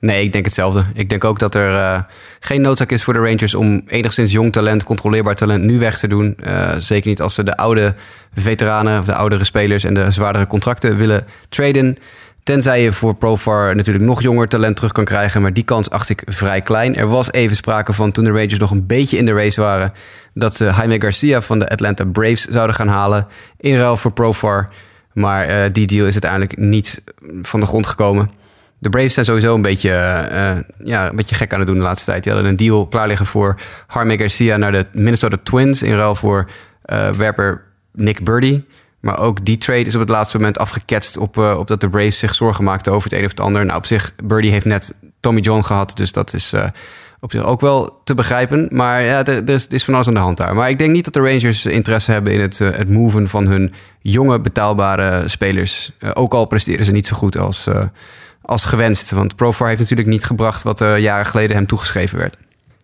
Nee, ik denk hetzelfde. Ik denk ook dat er uh, geen noodzaak is voor de Rangers om enigszins jong talent, controleerbaar talent nu weg te doen. zeker niet als ze de oude veteranen, of de oudere spelers en de zwaardere contracten willen traden. Tenzij je voor Profar natuurlijk nog jonger talent terug kan krijgen. Maar die kans acht ik vrij klein. Er was even sprake van toen de Rangers nog een beetje in de race waren. Dat ze Jaime Garcia van de Atlanta Braves zouden gaan halen. In ruil voor Profar. Maar uh, die deal is uiteindelijk niet van de grond gekomen. De Braves zijn sowieso een beetje, uh, ja, een beetje gek aan het doen de laatste tijd. Die hadden een deal klaar liggen voor Jaime Garcia naar de Minnesota Twins. In ruil voor uh, werper Nick Birdie. Maar ook die trade is op het laatste moment afgeketst op, op dat de Braves zich zorgen maakten over het een of het ander. Nou, op zich, Birdie heeft net Tommy John gehad, dus dat is op zich ook wel te begrijpen. Maar ja, er, is, is, van alles aan de hand daar. Maar ik denk niet dat de Rangers interesse hebben in het, uh, het moven van hun jonge betaalbare spelers. ook al presteren ze niet zo goed als, als gewenst. Want Profar heeft natuurlijk niet gebracht wat jaren geleden hem toegeschreven werd.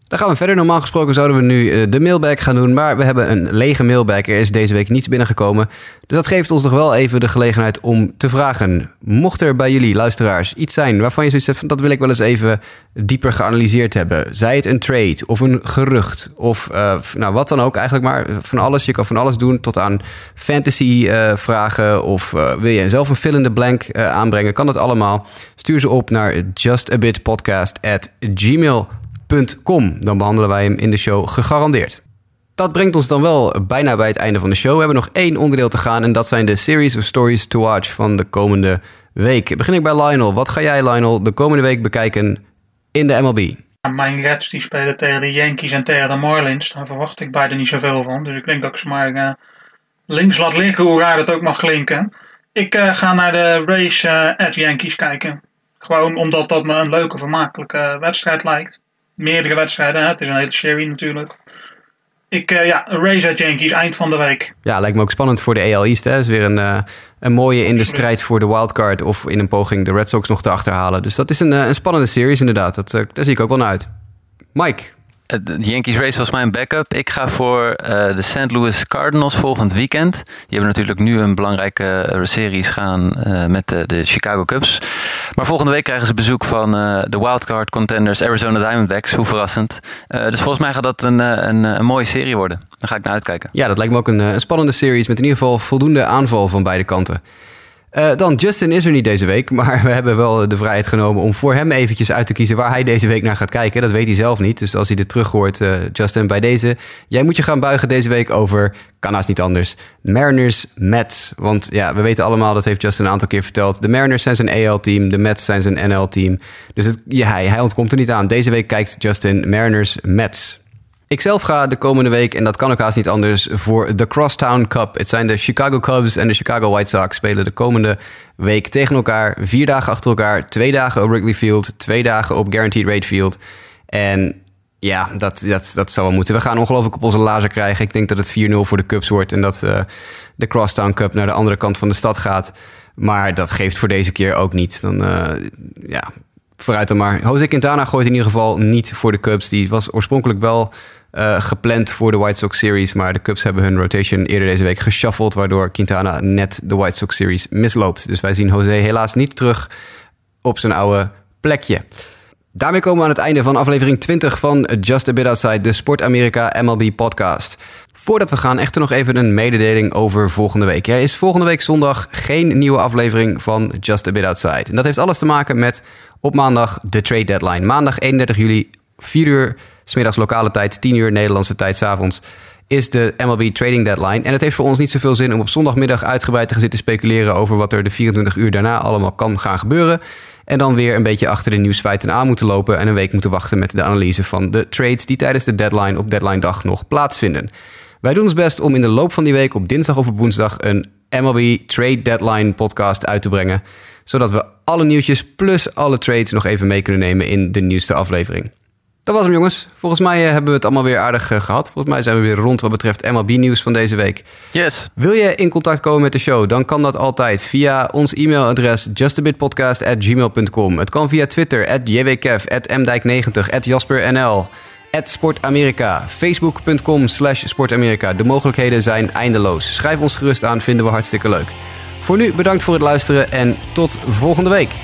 Dan gaan we verder. Normaal gesproken zouden we nu eh, de mailbag gaan doen. Maar we hebben een lege mailbag. Er is deze week niets binnengekomen. Dus dat geeft ons nog wel even de gelegenheid om te vragen. Mocht er bij jullie, luisteraars, iets zijn waarvan je zoiets hebt... dat wil ik wel eens even dieper geanalyseerd hebben. Zij het een trade of een gerucht of uh, nou, wat dan ook eigenlijk maar. Van alles. Je kan van alles doen tot aan fantasy uh, vragen... of wil je zelf een fill in the blank aanbrengen. Kan dat allemaal. Stuur ze op naar justabitpodcast at gmail dan behandelen wij hem in de show gegarandeerd. Dat brengt ons dan wel bijna bij het einde van de show. We hebben nog één onderdeel te gaan en dat zijn de Series of Stories to Watch van de komende week. Begin ik bij Lionel. Wat ga jij, Lionel, de komende week bekijken in de MLB? Mijn Reds die spelen tegen de Yankees en tegen de Marlins. Daar verwacht ik beide niet zoveel van. Dus ik denk dat ik ze maar uh, links laat liggen, hoe raar het ook mag klinken. Ik uh, ga naar de race uh, at Yankees kijken. Gewoon omdat dat me een leuke, vermakelijke wedstrijd lijkt meerdere wedstrijden. Het is een hele serie natuurlijk. Ik, uh, ja, at Yankees, eind van de week. Ja, lijkt me ook spannend voor de AL East. Hè. is weer een, uh, een mooie in de strijd voor de wildcard... of in een poging de Red Sox nog te achterhalen. Dus dat is een, uh, een spannende series inderdaad. Dat, daar zie ik ook wel naar uit. Mike? De Yankees race was mijn backup. Ik ga voor uh, de St. Louis Cardinals volgend weekend. Die hebben natuurlijk nu een belangrijke uh, series gaan uh, met de, Chicago Cubs. Maar volgende week krijgen ze bezoek van de wildcard contenders Arizona Diamondbacks. Hoe verrassend. dus volgens mij gaat dat een, een, een mooie serie worden. Daar ga ik naar uitkijken. Ja, dat lijkt me ook een, een spannende series met in ieder geval voldoende aanval van beide kanten. Uh, dan, Justin is er niet deze week, maar we hebben wel de vrijheid genomen om voor hem eventjes uit te kiezen waar hij deze week naar gaat kijken. Dat weet hij zelf niet. Dus als hij dit terug hoort, uh, Justin, bij deze. Jij moet je gaan buigen deze week over, kan haast niet anders, Mariners Mets. Want ja, we weten allemaal, dat heeft Justin een aantal keer verteld. De Mariners zijn zijn AL-team, de Mets zijn zijn NL-team. Dus het, ja, hij, hij ontkomt er niet aan. Deze week kijkt Justin Mariners Mets. Ik zelf ga de komende week, en dat kan ook haast niet anders, voor de Crosstown Cup. Het zijn de Chicago Cubs en de Chicago White Sox spelen de komende week tegen elkaar. Vier dagen achter elkaar, twee dagen op Wrigley Field, twee dagen op Guaranteed Rate Field. En ja, dat, dat, dat zal wel moeten. We gaan ongelooflijk op onze lazer krijgen. Ik denk dat het 4-0 voor de Cubs wordt en dat uh, de Crosstown Cup naar de andere kant van de stad gaat. Maar dat geeft voor deze keer ook niet. Dan, uh, ja, vooruit dan maar. Jose Quintana gooit in ieder geval niet voor de Cubs. Die was oorspronkelijk wel uh, gepland voor de White Sox Series. Maar de Cubs hebben hun rotation eerder deze week geshuffeld. Waardoor Quintana net de White Sox Series misloopt. Dus wij zien Jose helaas niet terug op zijn oude plekje. Daarmee komen we aan het einde van aflevering 20 van Just a Bit Outside, de Sport Amerika MLB podcast. Voordat we gaan, echter nog even een mededeling over volgende week. Er is volgende week zondag geen nieuwe aflevering van Just a Bit Outside. En dat heeft alles te maken met op maandag de trade deadline. Maandag 31 juli, 4 uur smiddags lokale tijd, 10 uur Nederlandse tijd, s avonds, is de MLB trading deadline. En het heeft voor ons niet zoveel zin om op zondagmiddag uitgebreid te gaan zitten speculeren over wat er de 24 uur daarna allemaal kan gaan gebeuren. En dan weer een beetje achter de nieuwsfeiten aan moeten lopen en een week moeten wachten met de analyse van de trades die tijdens de deadline op deadline dag nog plaatsvinden. Wij doen ons best om in de loop van die week op dinsdag of op woensdag een MLB Trade Deadline podcast uit te brengen. Zodat we alle nieuwtjes plus alle trades nog even mee kunnen nemen in de nieuwste aflevering. Dat was hem, jongens. Volgens mij uh, hebben we het allemaal weer aardig uh, gehad. Volgens mij zijn we weer rond wat betreft MLB-nieuws van deze week. Yes. Wil je in contact komen met de show? Dan kan dat altijd via ons e-mailadres justabitpodcast.gmail.com. Het kan via Twitter, at jwkev, at mdijk90, at jaspernl, sportamerika, facebook.com slash sportamerika. De mogelijkheden zijn eindeloos. Schrijf ons gerust aan, vinden we hartstikke leuk. Voor nu bedankt voor het luisteren en tot volgende week.